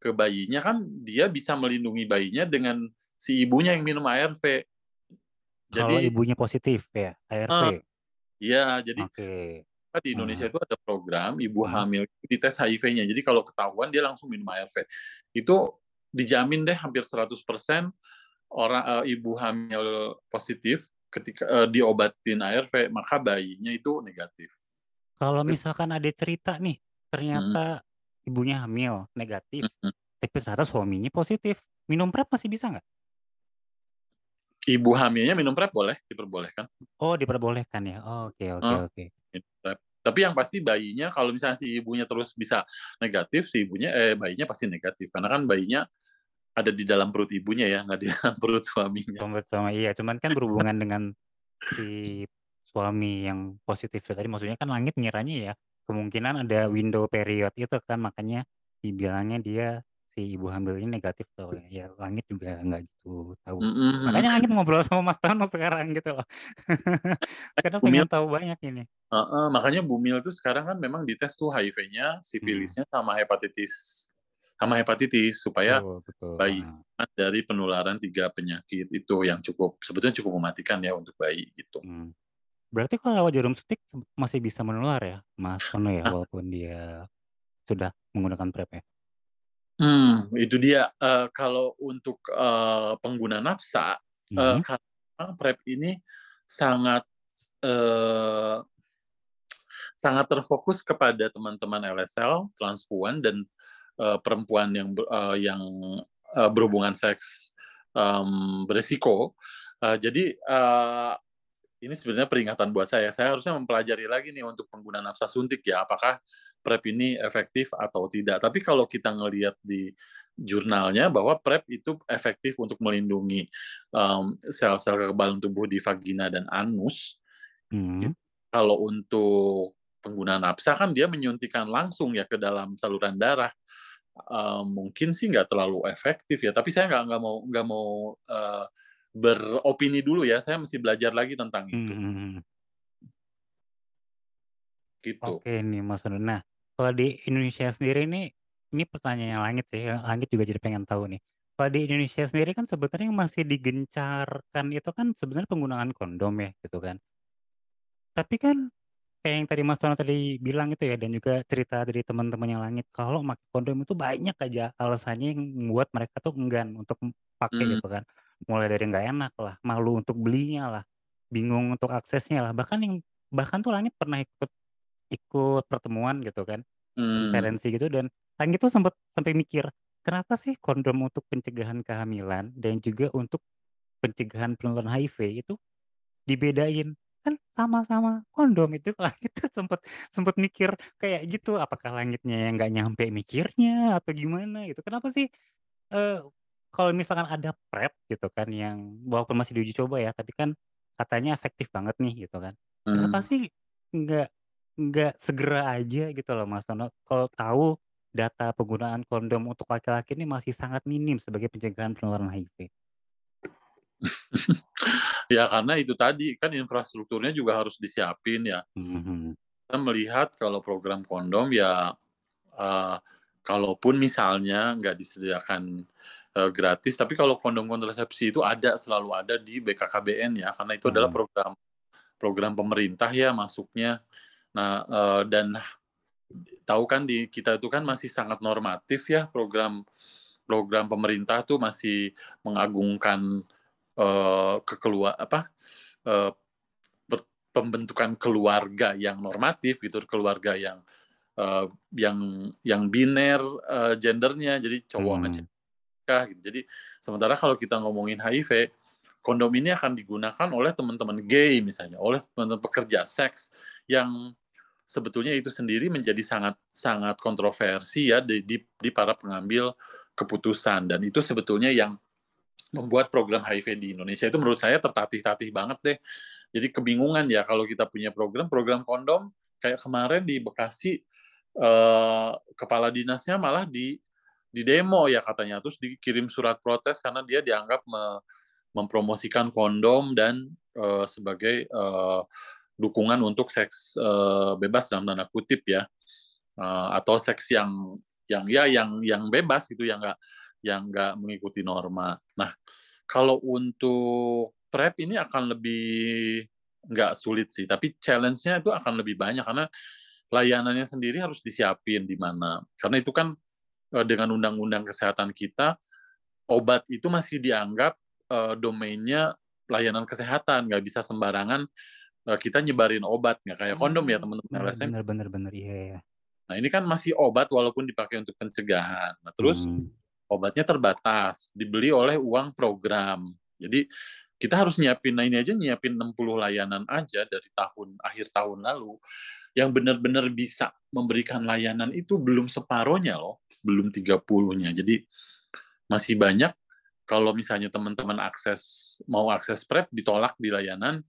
ke bayinya kan dia bisa melindungi bayinya dengan si ibunya yang minum ARV. Jadi, kalau ibunya positif ya, ARV. Iya, uh, jadi okay di Indonesia hmm. itu ada program ibu hmm. hamil dites HIV-nya. Jadi kalau ketahuan dia langsung minum ARV. Itu dijamin deh hampir 100% orang uh, ibu hamil positif ketika uh, diobatin ARV maka bayinya itu negatif. Kalau misalkan ada cerita nih ternyata hmm. ibunya hamil negatif, hmm. tapi ternyata suaminya positif, minum PrEP masih bisa nggak? Ibu hamilnya minum PrEP boleh, diperbolehkan. Oh, diperbolehkan ya. Oke, oke, oke. Tapi yang pasti bayinya kalau misalnya si ibunya terus bisa negatif, si ibunya eh bayinya pasti negatif karena kan bayinya ada di dalam perut ibunya ya, nggak di dalam perut suaminya. Perut suami iya, cuman kan berhubungan dengan si suami yang positif tadi maksudnya kan langit ngiranya ya kemungkinan ada window period itu kan makanya dibilangnya dia si ibu hamil ini negatif tuh ya langit juga nggak gitu tahu mm -hmm. makanya langit ngobrol sama Mas Tono sekarang gitu loh [LAUGHS] karena pengen tahu banyak ini uh, uh, makanya Bumil tuh sekarang kan memang dites tuh HIV-nya sifilisnya hmm. sama hepatitis sama hepatitis supaya oh, bayi dari penularan tiga penyakit itu yang cukup sebetulnya cukup mematikan ya untuk bayi gitu. Hmm. berarti kalau lewat jarum suntik masih bisa menular ya Mas Tono ya nah. walaupun dia sudah menggunakan PrEP ya? Hmm, itu dia, uh, kalau untuk, uh, pengguna nafsa, uh, karena PrEP ini sangat, uh, sangat terfokus kepada teman-teman LSL, transpuan, dan, uh, perempuan yang uh, yang, uh, berhubungan seks, um, beresiko. Uh, jadi, uh, ini sebenarnya peringatan buat saya. Saya harusnya mempelajari lagi nih untuk pengguna nafsa suntik ya, apakah PrEP ini efektif atau tidak. Tapi kalau kita ngelihat di jurnalnya bahwa PrEP itu efektif untuk melindungi um, sel-sel kekebalan tubuh di vagina dan anus. Hmm. Kalau untuk pengguna nafsa kan dia menyuntikkan langsung ya ke dalam saluran darah. Uh, mungkin sih nggak terlalu efektif ya, tapi saya nggak nggak mau nggak mau uh, beropini dulu ya. Saya mesti belajar lagi tentang itu. Hmm. hmm, hmm. Gitu. Oke nih Mas Nur. Nah, kalau di Indonesia sendiri ini, ini pertanyaan yang langit sih, langit juga jadi pengen tahu nih. Kalau di Indonesia sendiri kan sebenarnya yang masih digencarkan itu kan sebenarnya penggunaan kondom ya gitu kan. Tapi kan kayak yang tadi Mas Tono tadi bilang itu ya dan juga cerita dari teman-teman yang langit kalau pakai kondom itu banyak aja alasannya yang membuat mereka tuh enggan untuk pakai hmm. gitu kan mulai dari nggak enak lah, malu untuk belinya lah, bingung untuk aksesnya lah. Bahkan yang bahkan tuh Langit pernah ikut ikut pertemuan gitu kan, hmm. konferensi gitu dan Langit tuh sempat sampai mikir, kenapa sih kondom untuk pencegahan kehamilan dan juga untuk pencegahan penularan HIV itu dibedain? Kan sama-sama kondom itu [LAUGHS] Langit tuh sempat sempat mikir kayak gitu, apakah Langitnya yang nggak nyampe mikirnya atau gimana gitu. Kenapa sih, uh, kalau misalkan ada PrEP gitu kan yang walaupun masih diuji coba ya, tapi kan katanya efektif banget nih gitu kan. Kenapa hmm. sih nggak nggak segera aja gitu loh Mas Tono, kalau tahu data penggunaan kondom untuk laki-laki ini masih sangat minim sebagai pencegahan penularan HIV? [LAUGHS] Ya karena itu tadi, kan infrastrukturnya juga harus disiapin ya. Mhm. Kita melihat kalau program kondom ya, uh, kalaupun misalnya nggak disediakan uh, gratis. Tapi kalau kondom kontrasepsi itu ada selalu ada di BKKBN ya, karena itu hmm. adalah program program pemerintah ya masuknya. Nah, uh, dan tahu kan di kita itu kan masih sangat normatif ya program program pemerintah tuh masih mengagungkan uh, kekeluar apa uh, pembentukan keluarga yang normatif gitu keluarga yang uh, yang yang biner uh, gendernya jadi cowok hmm. sama gitu jadi sementara kalau kita ngomongin HIV kondom ini akan digunakan oleh teman-teman gay misalnya oleh teman-teman pekerja seks yang sebetulnya itu sendiri menjadi sangat sangat kontroversi ya di, di, di para pengambil keputusan dan itu sebetulnya yang membuat program HIV di Indonesia itu menurut saya tertatih-tatih banget deh. Jadi kebingungan ya kalau kita punya program program kondom kayak kemarin di Bekasi eh, kepala dinasnya malah di di demo ya katanya terus dikirim surat protes karena dia dianggap me, mempromosikan kondom dan eh, sebagai eh, dukungan untuk seks uh, bebas dalam tanda kutip ya uh, atau seks yang yang ya yang yang bebas gitu yang nggak yang nggak mengikuti norma. Nah kalau untuk prep ini akan lebih nggak sulit sih, tapi challenge-nya itu akan lebih banyak karena layanannya sendiri harus disiapin di mana. Karena itu kan uh, dengan undang-undang kesehatan kita obat itu masih dianggap uh, domainnya layanan kesehatan, nggak bisa sembarangan uh, kita nyebarin obat nggak kayak kondom ya hmm, teman-teman LSM. Bener bener bener iya ya. Nah ini kan masih obat walaupun dipakai untuk pencegahan. Nah terus hmm. Obatnya terbatas, dibeli oleh uang program. Jadi kita harus nyiapin, nah ini aja nyiapin 60 layanan aja dari tahun akhir tahun lalu yang benar-benar bisa memberikan layanan itu belum separohnya loh, belum 30-nya. Jadi masih banyak kalau misalnya teman-teman akses mau akses PrEP ditolak di layanan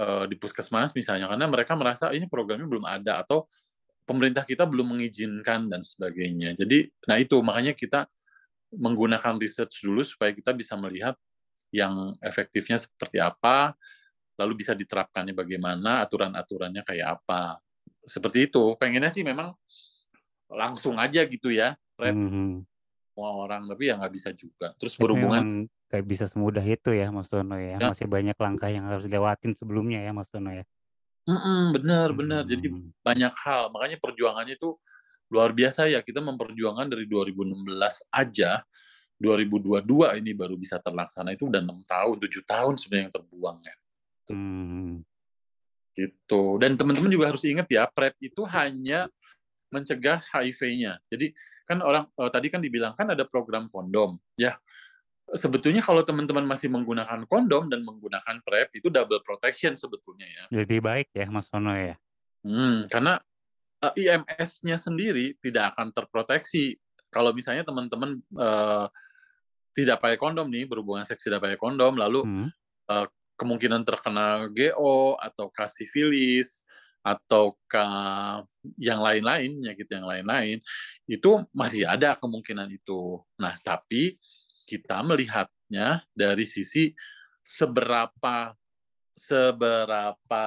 uh, di puskesmas misalnya karena mereka merasa ini programnya belum ada atau pemerintah kita belum mengizinkan dan sebagainya. Jadi nah itu makanya kita menggunakan research dulu supaya kita bisa melihat yang efektifnya seperti apa, lalu bisa diterapkannya bagaimana, aturan-aturannya kayak apa. Seperti itu. Pengennya sih memang langsung aja gitu ya, rep mm -hmm. semua orang, tapi ya nggak bisa juga. Terus berhubungan Kayak bisa semudah itu ya Mas Tono ya, Ya. masih banyak langkah yang harus dilewatin sebelumnya ya Mas Tono ya? Mhm, bener bener. Jadi banyak hal, makanya perjuangannya itu luar biasa ya, kita memperjuangkan dari 2016 aja, 2022 ini baru bisa terlaksana, itu udah enam tahun, tujuh tahun sebenarnya yang terbuang ya. Hmm. Gitu, dan teman-teman juga harus ingat ya, PrEP itu hanya mencegah HIV-nya. Jadi kan orang, uh, tadi kan dibilang kan ada program kondom, ya sebetulnya kalau teman-teman masih menggunakan kondom dan menggunakan PrEP itu double protection sebetulnya ya. Lebih baik ya Mas Sono ya. Hmm, karena uh, eh, IMS-nya sendiri tidak akan terproteksi kalau misalnya teman-teman uh, tidak pakai kondom nih berhubungan seks tidak pakai kondom lalu hmm. uh, kemungkinan terkena GO atau kasifilis atau ke yang lain-lain penyakit yang lain-lain itu masih ada kemungkinan itu. Nah, tapi kita melihatnya dari sisi seberapa seberapa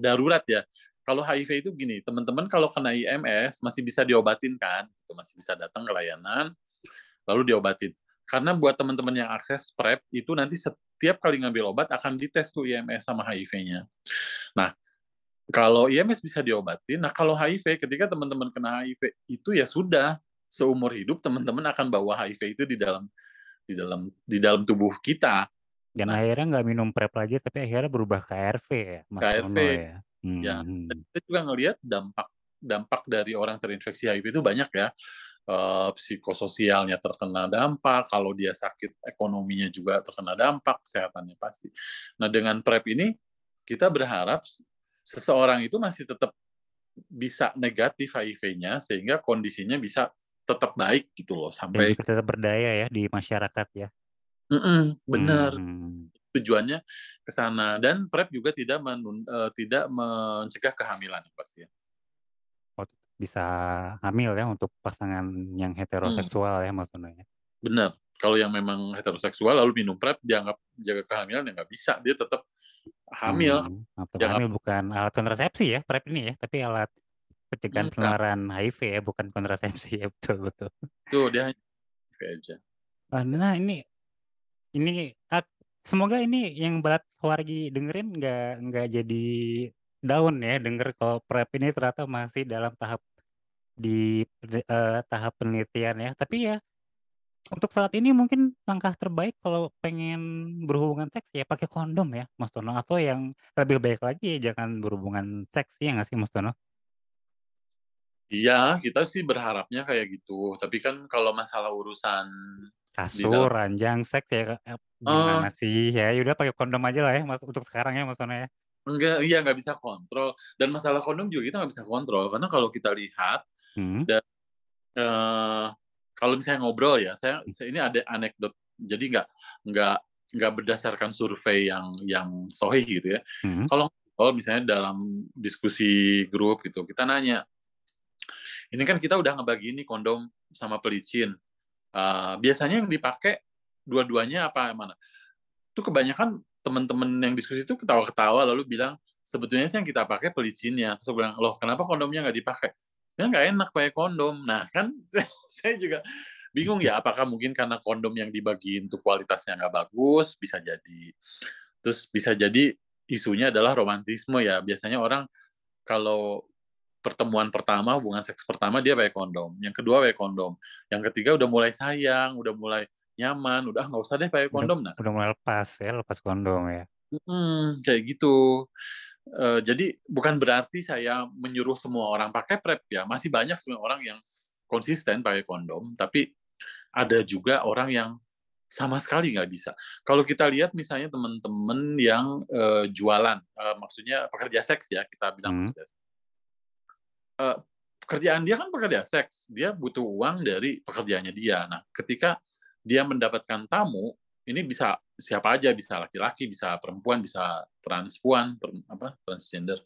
darurat ya. Kalau HIV itu gini, teman-teman kalau kena IMS masih bisa diobatin kan, itu masih bisa datang ke layanan lalu diobatin. Karena buat teman-teman yang akses PrEP itu nanti setiap kali ngambil obat akan dites tuh IMS sama HIV-nya. Nah, kalau IMS bisa diobatin, nah kalau HIV ketika teman-teman kena HIV itu ya sudah seumur hidup teman-teman akan bawa HIV itu di dalam di dalam di dalam tubuh kita. Dan nah, akhirnya nggak minum prep lagi, tapi akhirnya berubah ke ARV ya, Mas KRV. ya. Hmm. Ya, kita juga ngelihat dampak dampak dari orang terinfeksi HIV itu banyak ya. Uh, psikososialnya terkena dampak, kalau dia sakit ekonominya juga terkena dampak, kesehatannya pasti. Nah dengan PrEP ini kita berharap seseorang itu masih tetap bisa negatif HIV-nya sehingga kondisinya bisa tetap baik gitu loh sampai Dan tetap berdaya ya di masyarakat ya. Mm-mm, benar. Hmm. Tujuannya ke sana dan PrEP juga tidak menun, uh, tidak mencegah kehamilan pasti ya. Oh, bisa hamil ya untuk pasangan yang heteroseksual hmm. ya maksudnya. Benar. Kalau yang memang heteroseksual lalu minum PrEP dianggap jaga kehamilan ya nggak bisa, dia tetap hamil. Hmm, hamil bukan alat kontrasepsi ya PrEP ini ya, tapi alat pencegahan penularan HIV ya, bukan kontrasepsi ya, betul betul. Tuh dia HIV aja. Ah, nah ini ini semoga ini yang Barat Sawargi dengerin nggak nggak jadi down ya denger kalau PrEP ini ternyata masih dalam tahap di uh, tahap penelitian ya. Tapi ya untuk saat ini mungkin langkah terbaik kalau pengen berhubungan seks ya pakai kondom ya Mas Tono atau yang lebih baik lagi ya jangan berhubungan seks ya nggak sih Mas Tono? Iya, kita sih berharapnya kayak gitu. Tapi kan kalau masalah urusan kasur, ranjang, seks ya gimana uh, sih ya? Udah pakai kondom aja lah ya mas untuk sekarang ya Mas Tono ya. Enggak, iya nggak bisa kontrol. Dan masalah kondom juga kita nggak bisa kontrol karena kalau kita lihat hmm. dan uh, kalau misalnya ngobrol ya, saya, saya ini ada anekdot. Jadi nggak nggak nggak berdasarkan survei yang yang sohih gitu ya. Hmm. Kalau kalau misalnya dalam diskusi grup gitu, kita nanya ini kan kita udah ngebagi ini kondom sama pelicin. Uh, biasanya yang dipakai dua-duanya apa mana? Itu kebanyakan teman-teman yang diskusi itu ketawa-ketawa lalu bilang sebetulnya sih yang kita pakai pelicinnya. Terus bilang loh kenapa kondomnya nggak dipakai? Ya nggak enak pakai kondom. Nah kan [LAUGHS] saya juga bingung ya apakah mungkin karena kondom yang dibagi untuk kualitasnya nggak bagus bisa jadi. Terus bisa jadi isunya adalah romantisme ya. Biasanya orang kalau pertemuan pertama, hubungan seks pertama dia pakai kondom. Yang kedua pakai kondom. Yang ketiga udah mulai sayang, udah mulai nyaman, udah nggak usah deh pakai kondom. Udah, nah. udah mulai lepas ya, lepas kondom ya. Hmm, kayak gitu. Uh, jadi bukan berarti saya menyuruh semua orang pakai prep ya. Masih banyak sebenarnya orang yang konsisten pakai kondom, tapi ada juga orang yang sama sekali nggak bisa. Kalau kita lihat misalnya teman-teman yang uh, jualan, uh, maksudnya pekerja seks ya, kita bilang hmm. pekerja seks uh, pekerjaan dia kan pekerja seks, dia butuh uang dari pekerjaannya dia. Nah, ketika dia mendapatkan tamu, ini bisa siapa aja, bisa laki-laki, bisa perempuan, bisa transpuan, per, apa transgender.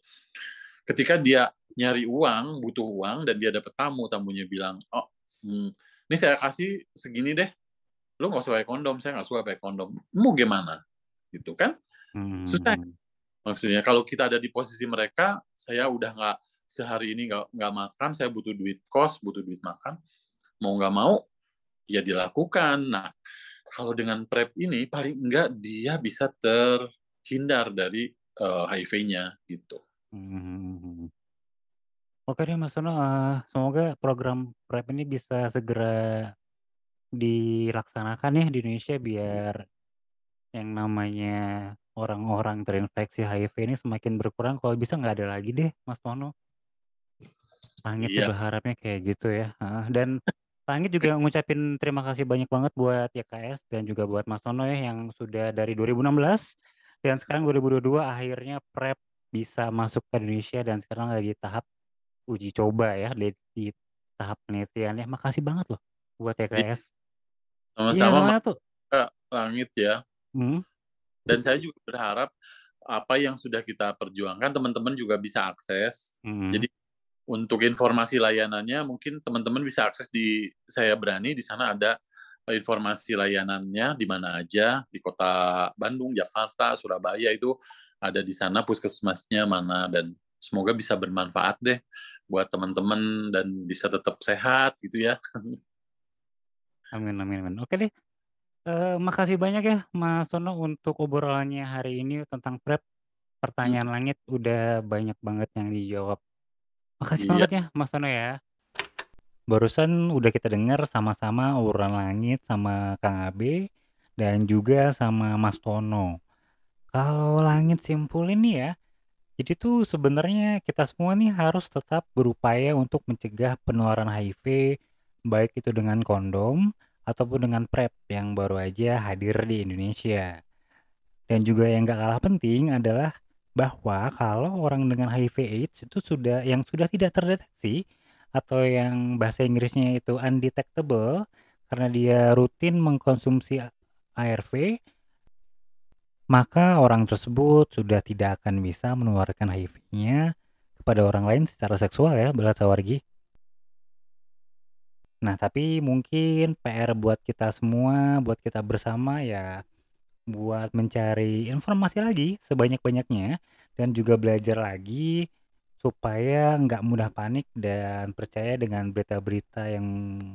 Ketika dia nyari uang, butuh uang, dan dia dapat tamu, tamunya bilang, oh, hmm, ini saya kasih segini deh, lu nggak usah pakai kondom, saya nggak suka pakai kondom. Mau gimana? Gitu kan? Hmm. Susah. Maksudnya kalau kita ada di posisi mereka, saya udah nggak sehari ini nggak nggak makan, saya butuh duit kos, butuh duit makan, mau nggak mau ya dilakukan. Nah, kalau dengan prep ini paling enggak dia bisa terhindar dari uh, eh, HIV-nya gitu. Hmm. Oke deh Mas Sono, uh, semoga program prep ini bisa segera dilaksanakan ya di Indonesia biar yang namanya orang-orang terinfeksi HIV ini semakin berkurang. Kalau bisa nggak ada lagi deh, Mas Tono. Langit sih Iya. berharapnya kayak gitu ya, dan [LAUGHS] Langit juga ngucapin terima kasih banyak banget buat YKS dan juga buat Mas Tono ya yang sudah dari 2016 dan sekarang 2022 akhirnya PrEP bisa masuk ke Indonesia dan sekarang lagi tahap uji coba ya di di tahap penelitian ya. Makasih banget loh buat YKS. Iya Sama-sama tuh. Langit ya. Hmm. Dan saya juga berharap apa yang sudah kita perjuangkan teman-teman juga bisa akses. Hmm. Jadi untuk informasi layanannya mungkin teman-teman bisa akses di saya berani di sana ada informasi layanannya di mana aja di kota Bandung, Jakarta, Surabaya itu ada di sana puskesmasnya mana dan semoga bisa bermanfaat deh buat teman-teman dan bisa tetap sehat gitu ya. Amin amin amin. Oke deh. Uh, makasih banyak ya Mas Tono untuk obrolannya hari ini tentang prep. Pertanyaan hmm. langit udah banyak banget yang dijawab Makasih Iya. banget ya Mas Tono ya. Barusan udah kita dengar sama-sama ururan langit sama Kang Abe dan juga sama Mas Tono. Kalau langit simpul ini ya, jadi tuh sebenarnya kita semua nih harus tetap berupaya untuk mencegah penularan HIV, baik itu dengan kondom ataupun dengan PrEP yang baru aja hadir di Indonesia. Dan juga yang gak kalah penting adalah bahwa kalau orang dengan HIV/AIDS itu sudah yang sudah tidak terdeteksi atau yang bahasa Inggrisnya itu undetectable karena dia rutin mengkonsumsi ARV, maka orang tersebut sudah tidak akan bisa menularkan HIV-nya kepada orang lain secara seksual ya, Bela Sawargi. Nah, tapi mungkin PR buat kita semua, buat kita bersama ya buat mencari informasi lagi sebanyak-banyaknya dan juga belajar lagi supaya nggak mudah panik dan percaya dengan berita-berita yang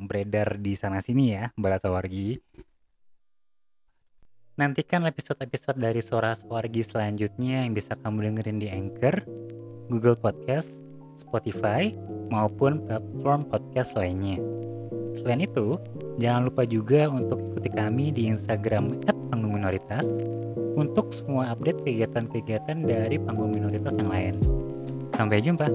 beredar di sana sini ya, Mbak Wargi. Nantikan episode-episode dari Suara Suargi selanjutnya yang bisa kamu dengerin di Anchor, Google Podcast, Spotify, maupun platform podcast lainnya. Selain itu, jangan lupa juga untuk ikuti kami di Instagram @panggung minoritas untuk semua update kegiatan-kegiatan dari panggung minoritas yang lain. Sampai jumpa.